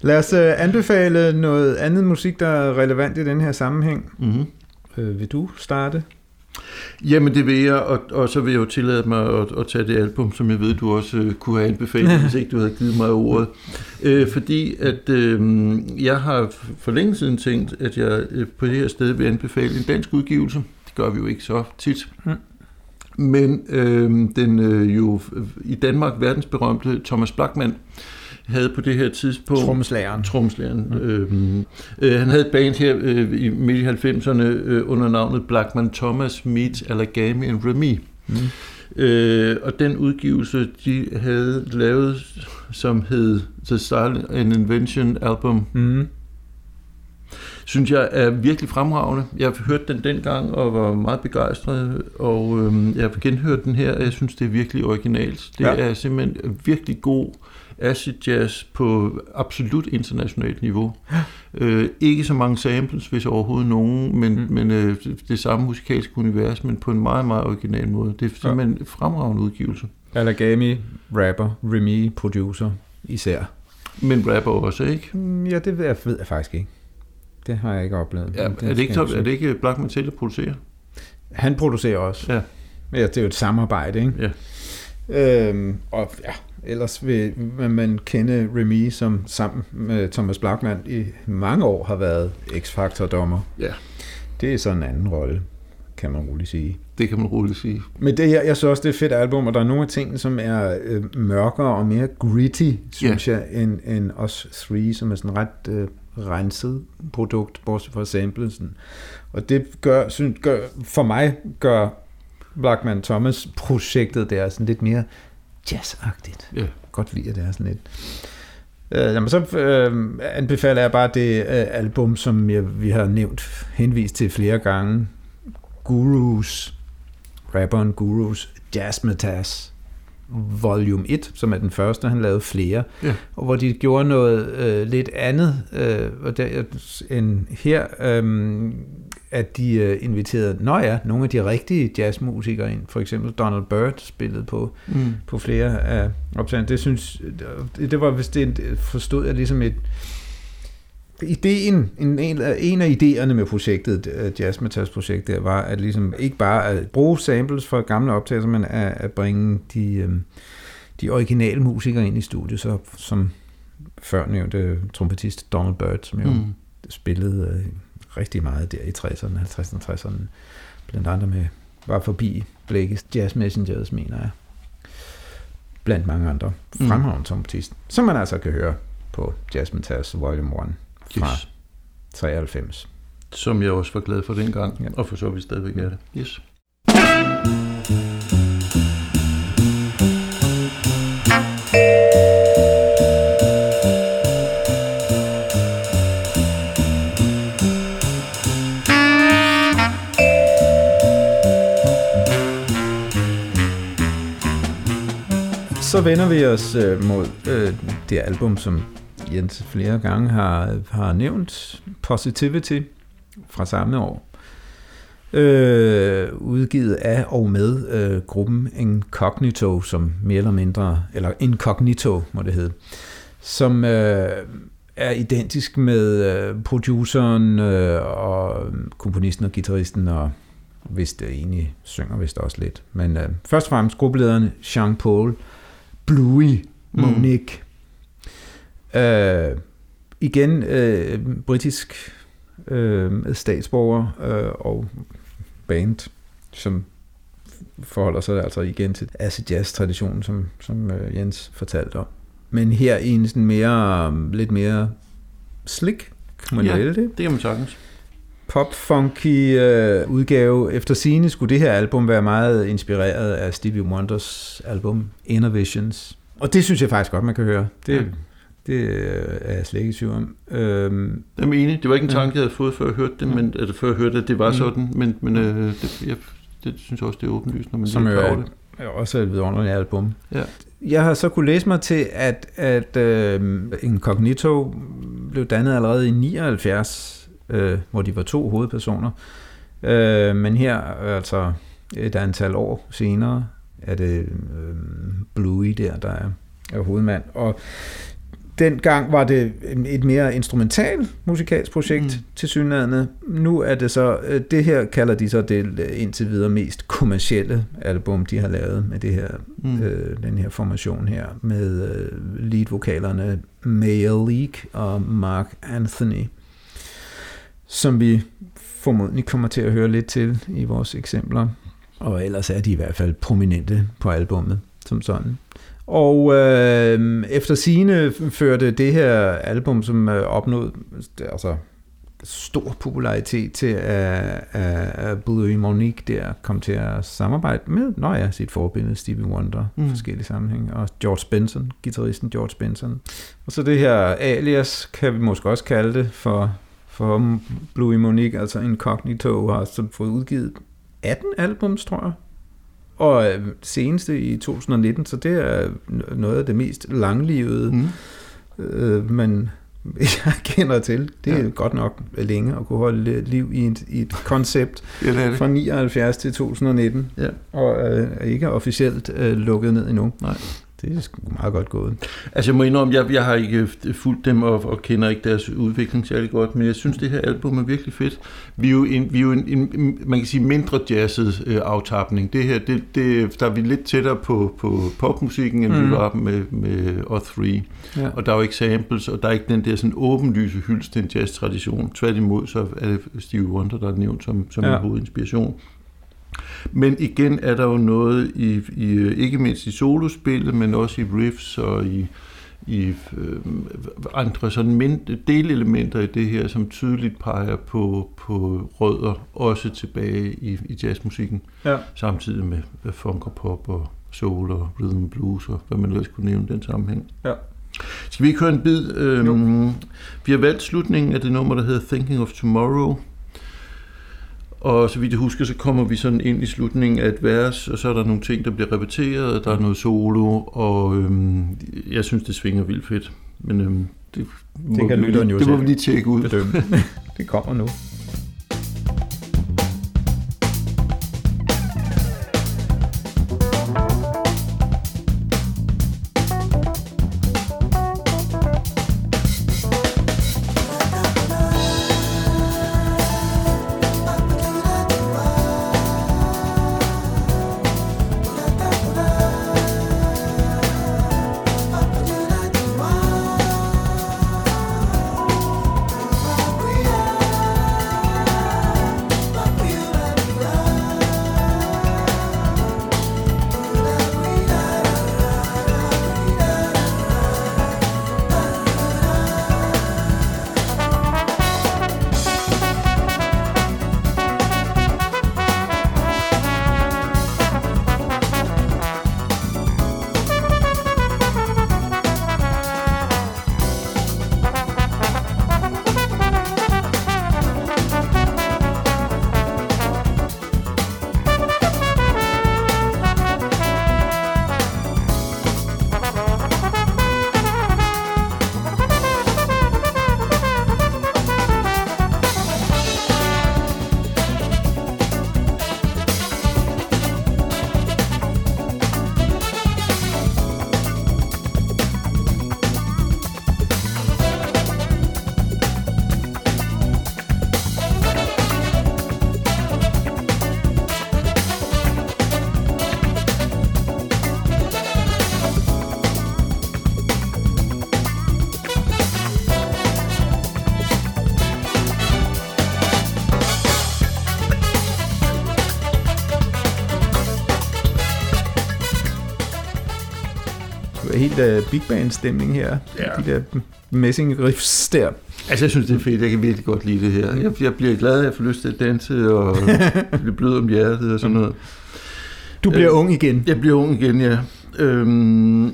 Lad os øh, anbefale noget andet musik, der er relevant i den her sammenhæng. Mm-hmm. Øh, vil du starte? Jamen det vil jeg, og, og så vil jeg jo tillade mig at, at tage det album, som jeg ved, du også øh, kunne have anbefalet, hvis ikke du havde givet mig ordet. Øh, fordi at øh, jeg har for længe siden tænkt, at jeg øh, på det her sted vil anbefale en dansk udgivelse. Det gør vi jo ikke så tit. Mm. Men øh, den øh, jo i Danmark verdensberømte Thomas Blackman havde på det her tidspunkt... Trommeslageren. Tromslæren. Mm. Øh, øh, han havde et band her øh, i midt i 90'erne øh, under navnet Blackman Thomas Meets Alagami and Remy. Mm. Øh, og den udgivelse, de havde lavet, som hed The Style and Invention Album, Mm. synes jeg er virkelig fremragende. Jeg har hørt den dengang og var meget begejstret, og øhm, jeg har genhørt den her, og jeg synes, det er virkelig originalt. Det ja. er simpelthen virkelig god acid jazz på absolut internationalt niveau. Øh, ikke så mange samples, hvis overhovedet nogen, men, Mm. men øh, det, det samme musikalske univers, men på en meget, meget original måde. Det er simpelthen en fremragende udgivelse. Alagami, rapper, Remy, producer, især. Men rapper også, ikke? Mm, Ja, det ved jeg, ved jeg faktisk ikke. Det har jeg ikke oplevet. Ja, Men er, det ikke, er det ikke Blackman til at producere? Han producerer også. Ja. Ja, det er jo et samarbejde, ikke? Ja. Øhm, og ja, ellers vil, man kende Remy, som sammen med Thomas Blackman i mange år har været X-Factor-dommer. Ja. Det er sådan en anden rolle, kan man roligt sige. Det kan man roligt sige. Men det her, jeg synes også, det er et fedt album, og der er nogle af tingene, som er øh, mørkere og mere gritty, synes yeah. jeg, end, end Us 3, som er sådan ret øh, renset produkt, bortset fra samplesen. Og det gør, synes, gør, for mig gør Blackman Thomas projektet der sådan lidt mere jazzagtigt. Ja. Godt lide, at det er sådan lidt. Øh, jamen, så øh, anbefaler jeg bare det øh, album, som jeg, vi har nævnt, henvist til flere gange. Gurus, rapperen Gurus Jazzmatazz Volume 1, som er den første, han lavede flere, Ja. og hvor de gjorde noget øh, lidt andet øh, og der, end her, øh, at de øh, inviterede, nå ja, nogle af de rigtige jazzmusikere ind, for eksempel Donald Byrd spillede på, Mm. på flere af optagelserne. Det synes, det, det var vist det, forstod jeg ligesom et, ideen, en, en, af- en af idéerne med projektet, øh, Jazzmetas projekt, der var at ligesom ikke bare at bruge samples fra gamle optagelser, men at, at bringe de, øh, de originale musikere ind i studiet, så, som før nævnte trompetist Donald Byrd, som jo mm. Mm. spillede øh, rigtig meget der i 60'erne, 50'erne, 60'erne, blandt andet med, var forbi Blake's Jazz Messengers, mener jeg. Blandt mange andre Mm. fremragende trompetist, som man altså kan høre på Jazzmetas Volume 1 fra Yes. 93. Som jeg også var glad for dengang, Ja. og for så vidt stadigvæk er det. Yes. Så vender vi os øh, mod øh, det album, som Jens flere gange har, har nævnt, Positivity fra samme år. Øh, udgivet af og med øh, gruppen Incognito, som mere eller mindre, eller Incognito må det hedde, som øh, er identisk med øh, produceren øh, og komponisten og guitaristen, og hvis det egentlig synger vist også lidt. Men øh, først og fremmest gruppelederen Jean-Paul Bluey Monique. Mm. Øh, igen øh, britisk øh, statsborger øh, og band, som forholder sig altså igen til acid jazz traditionen, som, som øh, Jens fortalte om. Men her i en sådan mere, lidt mere slick, kan man Ja. det? Det kan man sagtens. pop-funky øh, udgave. Efter scene skulle det her album være meget inspireret af Stevie Wonders album Inner Visions. Og det synes jeg faktisk godt, man kan høre. Det, Ja. Det øh, er jeg slet ikke i tvivl om. Øhm, Jeg er enig. Det var ikke en tanke, jeg havde fået, før jeg hørte det, men, altså, før jeg hørte, at det var Mm. sådan, men, men øh, det, jeg, det synes jeg også, det er åbenlyst, når man som lige er er, det. er også et vidunderligt album. Ja. Jeg har så kunne læse mig til, at, at øh, Incognito blev dannet allerede i 79, øh, hvor de var to hovedpersoner. Øh, men her, altså et antal år senere, er det øh, Bluey der, der er, er hovedmand. Og dengang var det et mere instrumental musikalsk projekt Mm. til synligheden. Nu er det så, øh, det her kalder de så det øh, indtil videre mest kommercielle album, de har lavet med det her, mm. øh, den her formation her, med øh, leadvokalerne Maya Leak og Mark Anthony, som vi formodentlig kommer til at høre lidt til i vores eksempler. Og ellers er de i hvert fald prominente på albummet som sådan. Og øh, efter sine førte det her album, som øh, opnåede altså, stor popularitet til, at, at, Bluey Monique der kom til at samarbejde med, når ja, sit forbillede Stevie Wonder Mm. forskellige sammenhæng, og George Benson, guitaristen George Benson. Og så det her alias, kan vi måske også kalde det, for, for Bluey Monique, altså Incognito, har så fået udgivet 18 albums, tror jeg. Og øh, seneste i 2019, så det er noget af det mest langlivede, Mm. øh, man jeg kender til. Det er Ja. godt nok længe at kunne holde liv i et, i et koncept Ja, det det. fra 79 til 2019, Ja. og øh, ikke officielt øh, lukket ned endnu. Nej. Det er sgu meget godt gået. Altså jeg må indrømme, jeg, jeg har ikke fulgt dem og, og kender ikke deres udvikling særlig godt, men jeg synes, det her album er virkelig fedt. Vi er jo en, vi er jo en, en man kan sige, mindre jazzet øh, aftapning. Det her, det, det, der er vi lidt tættere på, på popmusikken, end mm. vi var med, med O3. Ja. Og der er jo ikke samples, og der er ikke den der sådan åbenlyse hyldest til en jazztradition. Tværtimod, så er det Stevie Wonder, der er nævnt som, som. Ja. en hovedinspiration. Men igen er der jo noget i, i ikke mindst i solospillet, men også i riffs og i, i øh, andre sådan mind, delelementer i det her, som tydeligt peger på, på rødder, også tilbage i, i jazzmusikken, Ja. samtidig med øh, funk og pop og soul og rhythm and blues og hvad man ellers kunne nævne den sammenhæng. Ja. Skal vi ikke høre en bid? Øhm, vi har valgt slutningen af det nummer, der hedder Thinking of Tomorrow. Og så vidt jeg husker, så kommer vi sådan ind i slutningen af et vers, og så er der nogle ting, der bliver repeteret, og der er noget solo, og øhm, jeg synes, det svinger vildt fedt. Men øhm, det, må kan vi jo det må vi lige tjekke ud. Det kommer nu. Big band stemning her. Ja. De der messing riffs der. Altså, jeg synes, det er fedt. Jeg kan virkelig godt lide det her. Jeg, jeg bliver glad, at jeg får lyst til at danse og blive blød om hjertet og sådan noget. Du bliver Øh, ung igen. Jeg bliver ung igen, ja. Øhm,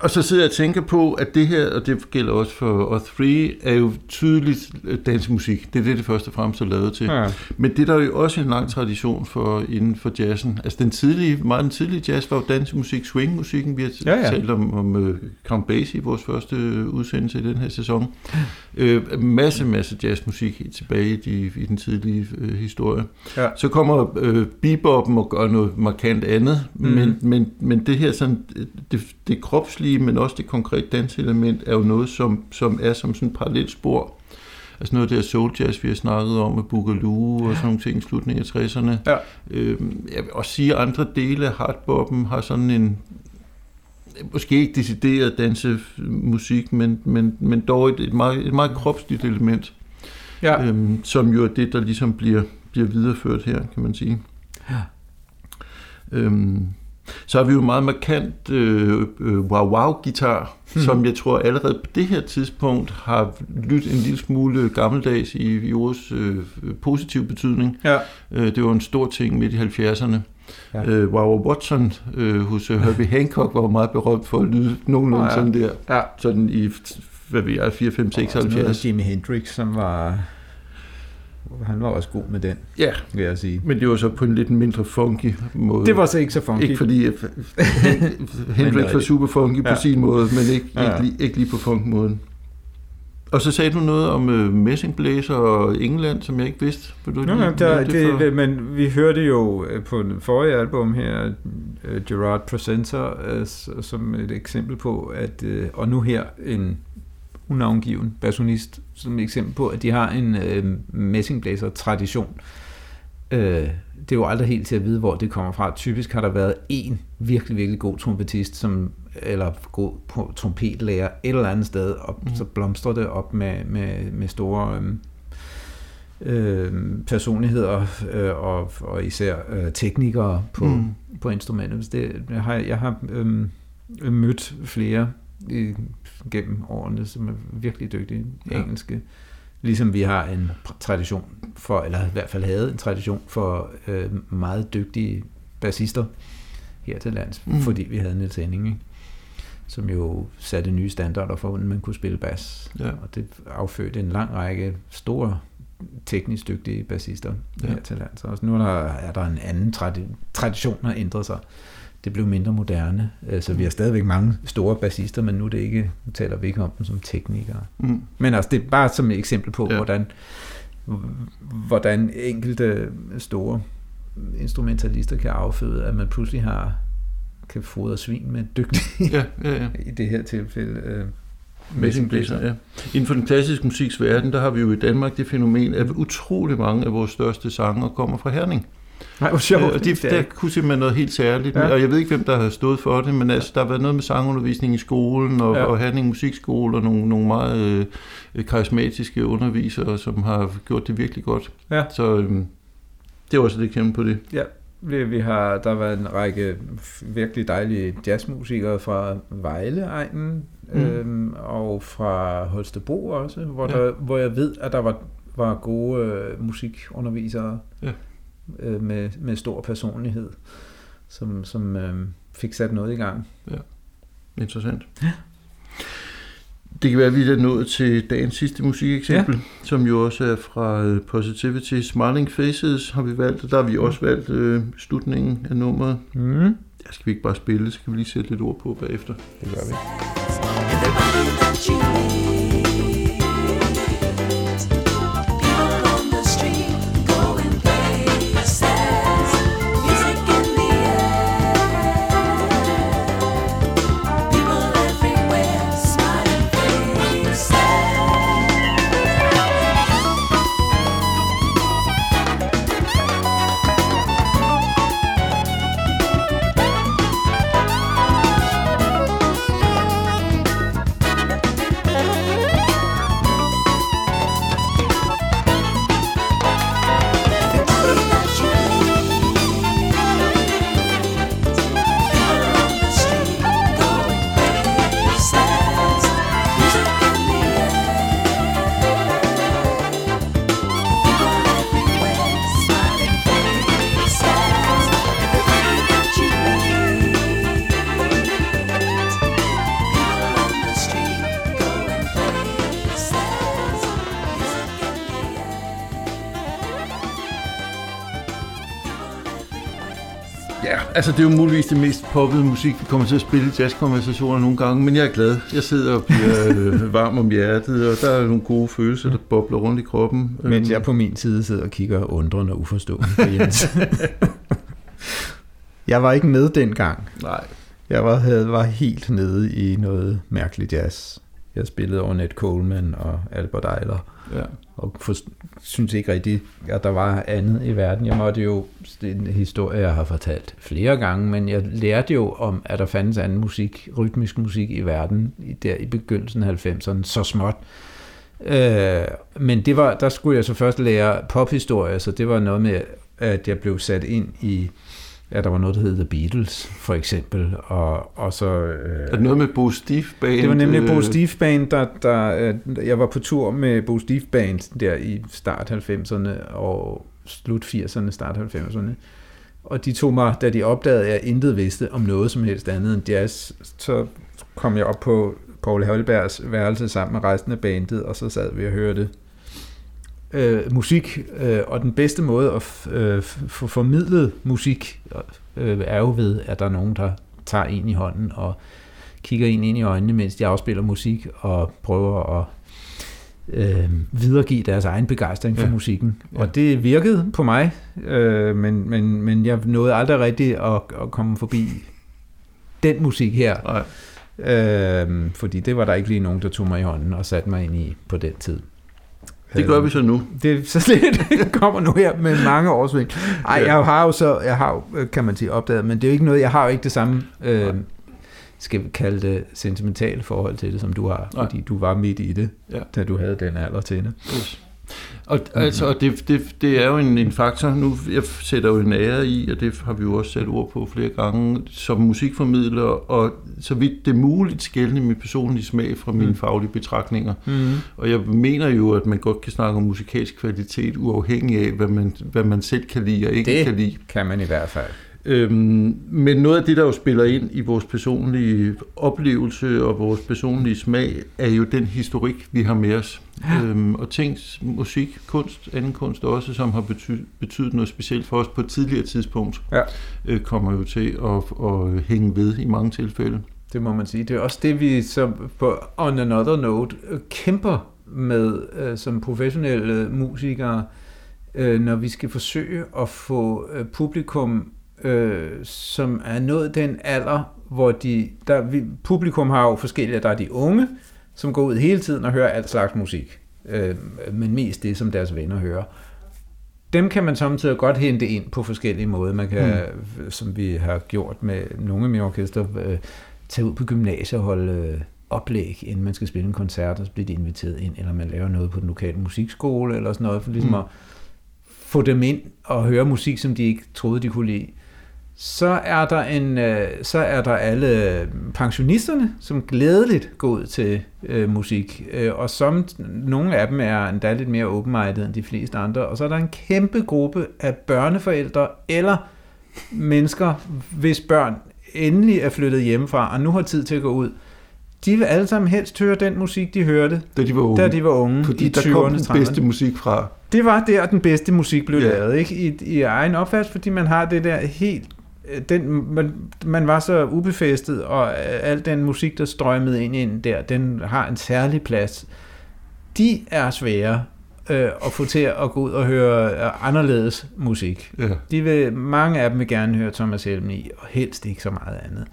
og så sidder jeg og tænker på, at det her, og det gælder også for O3, er jo tydeligt øh, dansemusik. Det er det, det første og fremmest er lavet til. Ja. Men det er der jo også en lang tradition for inden for jazzen. Altså den tidlige, meget den tidlige jazz var jo dansemusik, swingmusikken. Vi har Ja, ja. talt om, om uh, Count Basie i vores første øh, udsendelse i den her sæson. Øh, masse, masse jazzmusik tilbage i, de, i den tidlige øh, historie. Ja. Så kommer øh, beboppen og gør noget markant andet, mm. men, men, men det her sådan, det, det kropslige, men også det konkrete danseelement, er jo noget, som, som er som sådan et parallelt spor. Altså noget af det soul jazz, vi har snakket om med Boogaloo og sådan nogle ting i slutningen af 60'erne. Ja. Øh, jeg vil også sige, at andre dele af hardboppen har sådan en, måske ikke decideret dansemusik, men, men, men dog et, et, meget, et meget kropsligt element, Ja. øhm, som jo er det, der ligesom bliver, bliver videreført her, kan man sige. Ja. Øhm, så har vi jo en meget markant øh, øh, wow-wow-gitar, Mhm. som jeg tror allerede på det her tidspunkt har lyttet en lille smule gammeldags i, i ordets øh, positiv betydning. Ja. Øh, det var en stor ting midt i 70'erne. Ja. Øh, Wow Watson øh, hos øh, Herbie Hancock var meget berømt for at lyde nogenlunde ja. sådan der. Ja. Sådan i, hvad ved jeg, 4, 5, 6, Og sådan noget 70. Jimi Hendrix, som var... Han var også god med den, Ja, vil jeg sige. men det var så på en lidt mindre funky måde. Det var så ikke så funky. Ikke fordi Hen- Hendrix var super funky på Ja. sin måde, men ikke, Ja, ikke, lige, ikke lige på funk-måden. Og så sagde du noget om øh, messingblæser og England, som jeg ikke vidste. Vil du Nå, lige der, det, for- det, men vi hørte jo øh, på den forrige album her, øh, Gerard Presenter, øh, s- som et eksempel på, at, øh, og nu her en unavngiven bassonist, som et eksempel på, at de har en øh, messingblæser-tradition. Øh, det er jo aldrig helt til at vide, hvor det kommer fra. Typisk har der været en virkelig, virkelig god trompetist, som, eller god trompetlærer et eller andet sted, og mm. så blomstrer det op med, med, med store... Øh, øh, personligheder øh, og, og især øh, teknikere på, mm. Mm. på instrumentet. Det, jeg har, jeg har øh, mødt flere i, gennem årene, som er virkelig dygtige Ja. engelske. Ligesom vi har en tradition for, eller i hvert fald havde en tradition for øh, meget dygtige bassister her til lands, mm. Fordi vi havde Niels Henning, ikke? som jo satte nye standarder for, hvordan man kunne spille bas. Ja. Og det affødte en lang række store teknisk dygtige bassister. Ja. her til lands. Og nu er der, er der en anden tradi- tradition, der har ændret sig. Det blev mindre moderne, øh, så vi har stadigvæk mange store bassister, men nu, er det ikke, nu taler vi ikke om dem som teknikere. Mm. Men altså, det er bare som et eksempel på, ja. Ja. hvordan, hvordan enkelte store instrumentalister kan afføde, at man pludselig har kan fodre svin med dygtige, Ja, ja, ja. i det her tilfælde, øh, Messingblæser, ja. Inden for den klassiske musiks verden, der har vi jo i Danmark det fænomen, at utrolig mange af vores største sanger kommer fra Herning. Nej, hvor sjovt. Øh, Det er der kunne simpelthen noget helt særligt. Ja. Og jeg ved ikke, hvem der har stået for det, men altså, der har været noget med sangundervisning i skolen, og, Ja. og Herning Musikskole, og nogle, nogle meget øh, karismatiske undervisere, som har gjort det virkelig godt. Ja. Så øh, det er også et eksempel på det. Ja, vi, har, der har været en række virkelig dejlige jazzmusikere fra Vejle-egnen. Mm. øhm, og fra Holstebro også, hvor, Ja. der, hvor jeg ved, at der var, var gode øh, musikundervisere Ja. Øh, med, med stor personlighed, som, som øh, fik sat noget i gang. Interessant. Det kan være, at vi er nået til dagens sidste musikeksempel, ja. som jo også er fra øh, Positivity. Smiling Faces har vi valgt, og der har vi også valgt øh, slutningen af nummeret. Mm. Ja, skal vi ikke bare spille, så kan vi lige sætte lidt ord på bagefter. Det gør vi. Everybody that you meet, altså det er jo muligvis det mest poppede musik, vi kommer til at spille i jazzkonversationer nogle gange, men jeg er glad. Jeg sidder og bliver øh, varm om hjertet, og der er nogle gode følelser, der bobler rundt i kroppen. Mens Øhm, jeg på min side sidder og kigger undrende og uforstående på Jens. jeg var ikke med dengang. Nej, Jeg var, havde, var helt nede i noget mærkeligt jazz. Jeg spillede over Ned Coleman og Albert Eiler, ja. og for, synes ikke rigtigt, at der var andet i verden. Jeg måtte jo, det er en historie, jeg har fortalt flere gange, men jeg lærte jo om, at der fandtes anden musik, rytmisk musik i verden, der i begyndelsen af 90'erne, så småt. Øh, men det var, der skulle jeg så først lære pophistorie, så det var noget med, at jeg blev sat ind i, ja, der var noget, der hed The Beatles, for eksempel, og, og så... Øh, Er det noget med Bo Steve Band? det var nemlig øh, Bo Steve Band, der, der, øh, jeg var på tur med Bo Steve Band der i start 90'erne og slut 80'erne, start 90'erne. Og de tog mig, da de opdagede, at jeg intet vidste om noget som helst andet end jazz, så kom jeg op på Paul Holbergs værelse sammen med resten af bandet, og så sad vi og hørte øh, musik. Øh, og den bedste måde at f- øh, få formidlet musik øh, er jo ved, at der er nogen, der tager en i hånden og kigger en ind i øjnene, mens de afspiller musik og prøver at øh, videregive deres egen begejstring for Ja. musikken. Ja. Og det virkede på mig, øh, men, men, men jeg nåede aldrig rigtigt at, at komme forbi den musik her, Nej, øh, fordi det var der ikke lige nogen, der tog mig i hånden og satte mig ind i på den tid. Det gør vi så nu. Det så det kommer nu her med mange årsving. Ej, Ja. jeg har jo så, jeg har jo, kan man sige, opdaget, men det er jo ikke noget, jeg har jo ikke det samme, øh, skal vi kalde det, sentimentale forhold til det, som du har, Nej. fordi du var midt i det, Ja. da du havde den alder til det. Yes. Og altså, og det, det, det er jo en, en faktor, nu jeg sætter jo en ære i, og det har vi jo også sat ord på flere gange, som musikformidler, og så vidt det er muligt skælne min personlige smag fra mine Mm. faglige betragtninger. Mm. Og jeg mener jo, at man godt kan snakke om musikalsk kvalitet, uafhængig af, hvad man, hvad man selv kan lide og ikke Det- kan lide. Kan man i hvert fald. Øhm, men noget af det, der jo spiller ind i vores personlige oplevelse og vores personlige smag, er jo den historik, vi har med os. Ja. Øhm, og ting, musik, kunst, anden kunst også, som har betydet, betydet noget specielt for os på et tidligere tidspunkt, Ja. øh, kommer jo til at, at hænge ved i mange tilfælde. Det må man sige. Det er også det, vi så på On Another Note øh, kæmper med øh, som professionelle musikere, øh, når vi skal forsøge at få øh, publikum, øh, som er nået den alder, hvor de... Der, vi, publikum har jo forskellige, der er de unge, som går ud hele tiden og hører alt slags musik, øh, men mest det, som deres venner hører. Dem kan man samtidig godt hente ind på forskellige måder. Man kan, mm. som vi har gjort med nogle af mine orkester, øh, tage ud på gymnasiet og holde øh, oplæg, inden man skal spille en koncert, og så bliver de inviteret ind, eller man laver noget på den lokale musikskole, eller sådan noget, for ligesom Mm. at få dem ind og høre musik, som de ikke troede, de kunne lide. Så er der, en, øh, så er der alle pensionisterne, som glædeligt går ud til øh, musik, øh, og som nogle af dem er endda lidt mere open-minded end de fleste andre, og så er der en kæmpe gruppe af børneforældre eller mennesker, hvis børn endelig er flyttet hjemmefra, og nu har tid til at gå ud. De vil alle sammen helst høre den musik, de hørte, Da de var unge. da de var unge Fordi i der 20'erne, kom den 30'erne. bedste musik fra. Det var der, den bedste musik blev Ja. lavet, ikke? I, I egen opfattelse, fordi man har det der helt... øh, Den, man, man var så ubefæstet, og al den musik, der strømmede ind, ind der, den har en særlig plads. De er svære øh, at få til at gå ud og høre øh, anderledes musik. Ja. De vil, mange af dem vil gerne høre Thomas Helm i, og helst ikke så meget andet.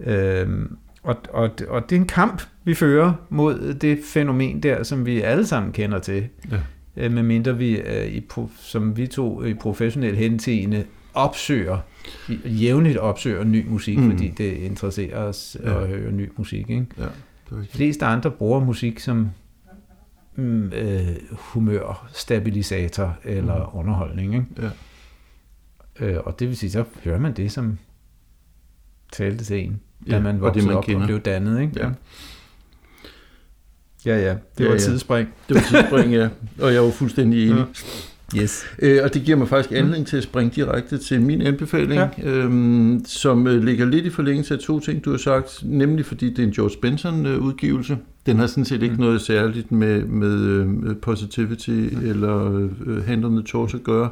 Øhm, og, og, og det er en kamp, vi fører mod det fænomen der, som vi alle sammen kender til. Ja. Øh, medmindre vi, øh, i, som vi to i professionel henseende, opsøger, jævnligt opsøger ny musik, Mm. fordi det interesserer os Ja. ja. at høre ny musik. Ikke? Ja, det var De fleste andre bruger musik som mm, øh, humørstabilisator eller mm. underholdning. Ikke? Ja. Øh, og det vil sige, så hører man det, som talte til en, da Ja, man og det, voksede man op kender. og blev dannet. Ikke? Ja. ja, ja. Det Ja, var ja. tidsspring. Det var tidsspring, ja. Og jeg var fuldstændig enig. Yes. Øh, og det giver mig faktisk anledning til at springe direkte til min anbefaling, ja. øhm, som øh, ligger lidt i forlængelse af to ting, du har sagt, nemlig fordi det er en George Benson-udgivelse. Den har sådan set ikke Mm. noget særligt med, med øh, positivity eller øh, Hand on the Torch at gøre.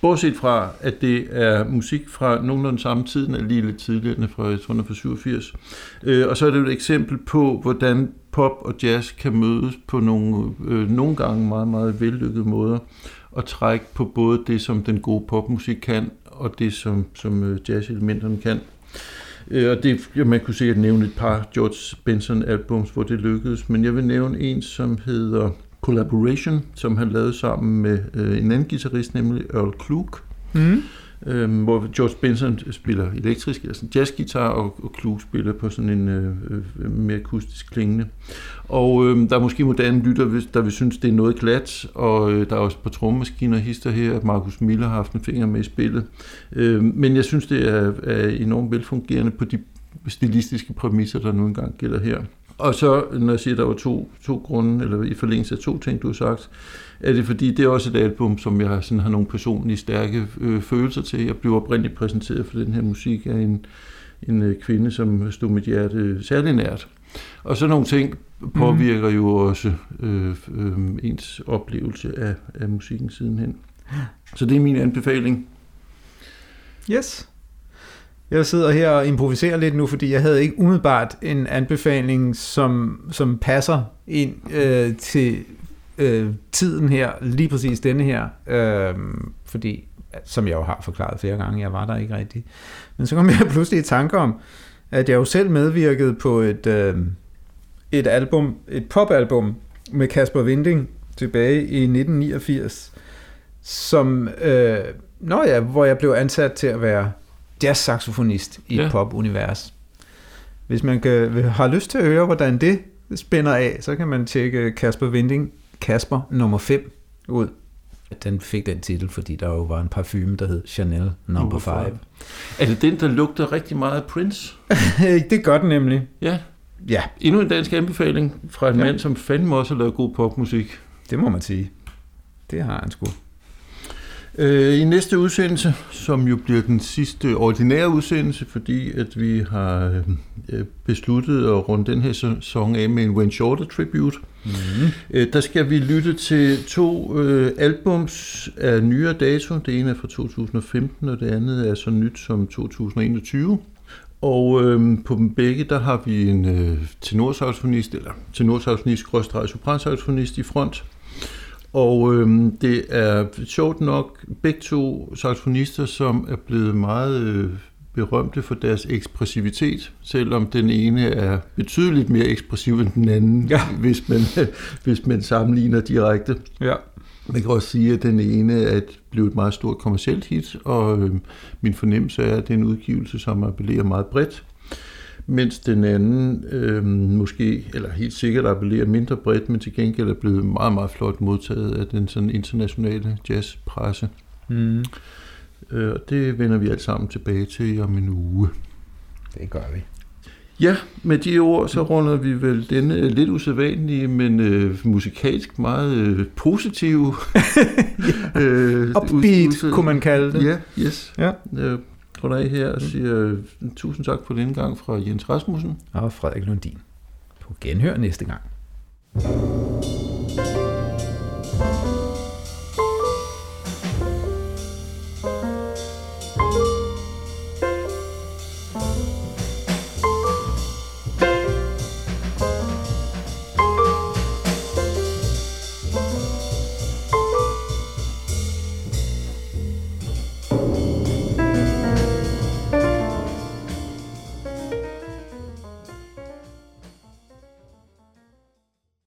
Bortset fra, at det er musik fra nogenlunde samme tid, den er lige lidt tidligere, er fra, jeg tror, den fra 87. Øh, og så er det et eksempel på, hvordan pop og jazz kan mødes på nogle, øh, nogle gange meget, meget vellykkede måder og trække på både det, som den gode popmusik kan, og det, som, som øh, jazzelementerne kan. Øh, og det, ja, man kunne sikkert nævne et par George Benson-albums, hvor det lykkedes, men jeg vil nævne en, som hedder Collaboration, som han lavede sammen med øh, en anden guitarist, nemlig Earl Klug, Mm øh, hvor George Benson spiller elektrisk, altså jazzgitar, og, og Klug spiller på sådan en øh, øh mere akustisk klingende. Og øh, der er måske moderne lytter, der vil synes, det er noget glat, og øh, der er også på trommemaskiner og hister her, at Markus Miller har haft en finger med i spillet. Øh, men jeg synes, det er, er enormt velfungerende på de stilistiske præmisser, der nu engang gælder her. Og så, når jeg siger, at der var to, to grunde, eller i forlængelse af to ting, du har sagt, er det fordi, det er også et album, som jeg sådan har nogle personlige stærke øh, følelser til. Jeg blev oprindeligt præsenteret for den her musik af en, en øh, kvinde, som stod mit hjerte særlig nært. Og så nogle ting påvirker jo også øh, øh, ens oplevelse af, af musikken sidenhen. Så det er min anbefaling. Yes. Jeg sidder her og improviserer lidt nu, fordi jeg havde ikke umiddelbart en anbefaling, som, som passer ind øh, til øh, tiden her, lige præcis denne her, øh, fordi, som jeg jo har forklaret flere gange, jeg var der ikke rigtig. Men så kom jeg pludselig i tanke om, at jeg jo selv medvirkede på et, øh, et album, et popalbum med Kasper Vinding tilbage i 1989, som, øh, når jeg, hvor jeg blev ansat til at være jazz-saxofonist i et Ja. pop-univers. Hvis man kan, har lyst til at høre, hvordan det spænder af, så kan man tjekke Kasper Winding, Kasper nummer 5 ud. Den fik den titel, fordi der jo var en parfume, der hed Chanel number Number 5. five. Er det den, der lugter rigtig meget af Prince? det gør den nemlig. Ja, Ja, endnu en dansk anbefaling fra en ja. mand, som fandme også har lavet god popmusik. det må man sige. Det har han sgu. Øh, I næste udsendelse, som jo bliver den sidste ordinære udsendelse, fordi at vi har øh, besluttet at runde den her sæson af med en Wayne Shorter tribute, Mm. øh, der skal vi lytte til to øh, albums af nyere dato. Det ene er fra 2015, og det andet er så nyt som 2021. Og øh, på dem begge, der har vi en øh, tenorsaxofonist, eller tenorsaxofonist, skråstreg sopransaxofonist i front. Og øh, det er sjovt nok begge to saxofonister, som er blevet meget øh, berømte for deres ekspressivitet, selvom den ene er betydeligt mere ekspressiv end den anden, Ja. hvis, man, hvis man sammenligner direkte. Ja. Man kan også sige, at den ene er et, blev et meget stort kommercielt hit, og øh, min fornemmelse er, at det er en udgivelse, som appellerer meget bredt, mens den anden øh, måske, eller helt sikkert appellerer mindre bredt, men til gengæld er blevet meget, meget flot modtaget af den sådan internationale jazzpresse. Mm. Øh, og det vender vi alt sammen tilbage til om en uge. Det gør vi. Ja, med de ord, så runder vi vel denne lidt usædvanlige, men øh, musikalsk meget øh, positive øh, Upbeat, udsendelse. kunne man kalde det. Ja, yes. Ja. Jeg runder af her og siger mm. tusind tak for denne gang fra Jens Rasmussen. Og Frederik Lundin. På genhør næste gang. thank you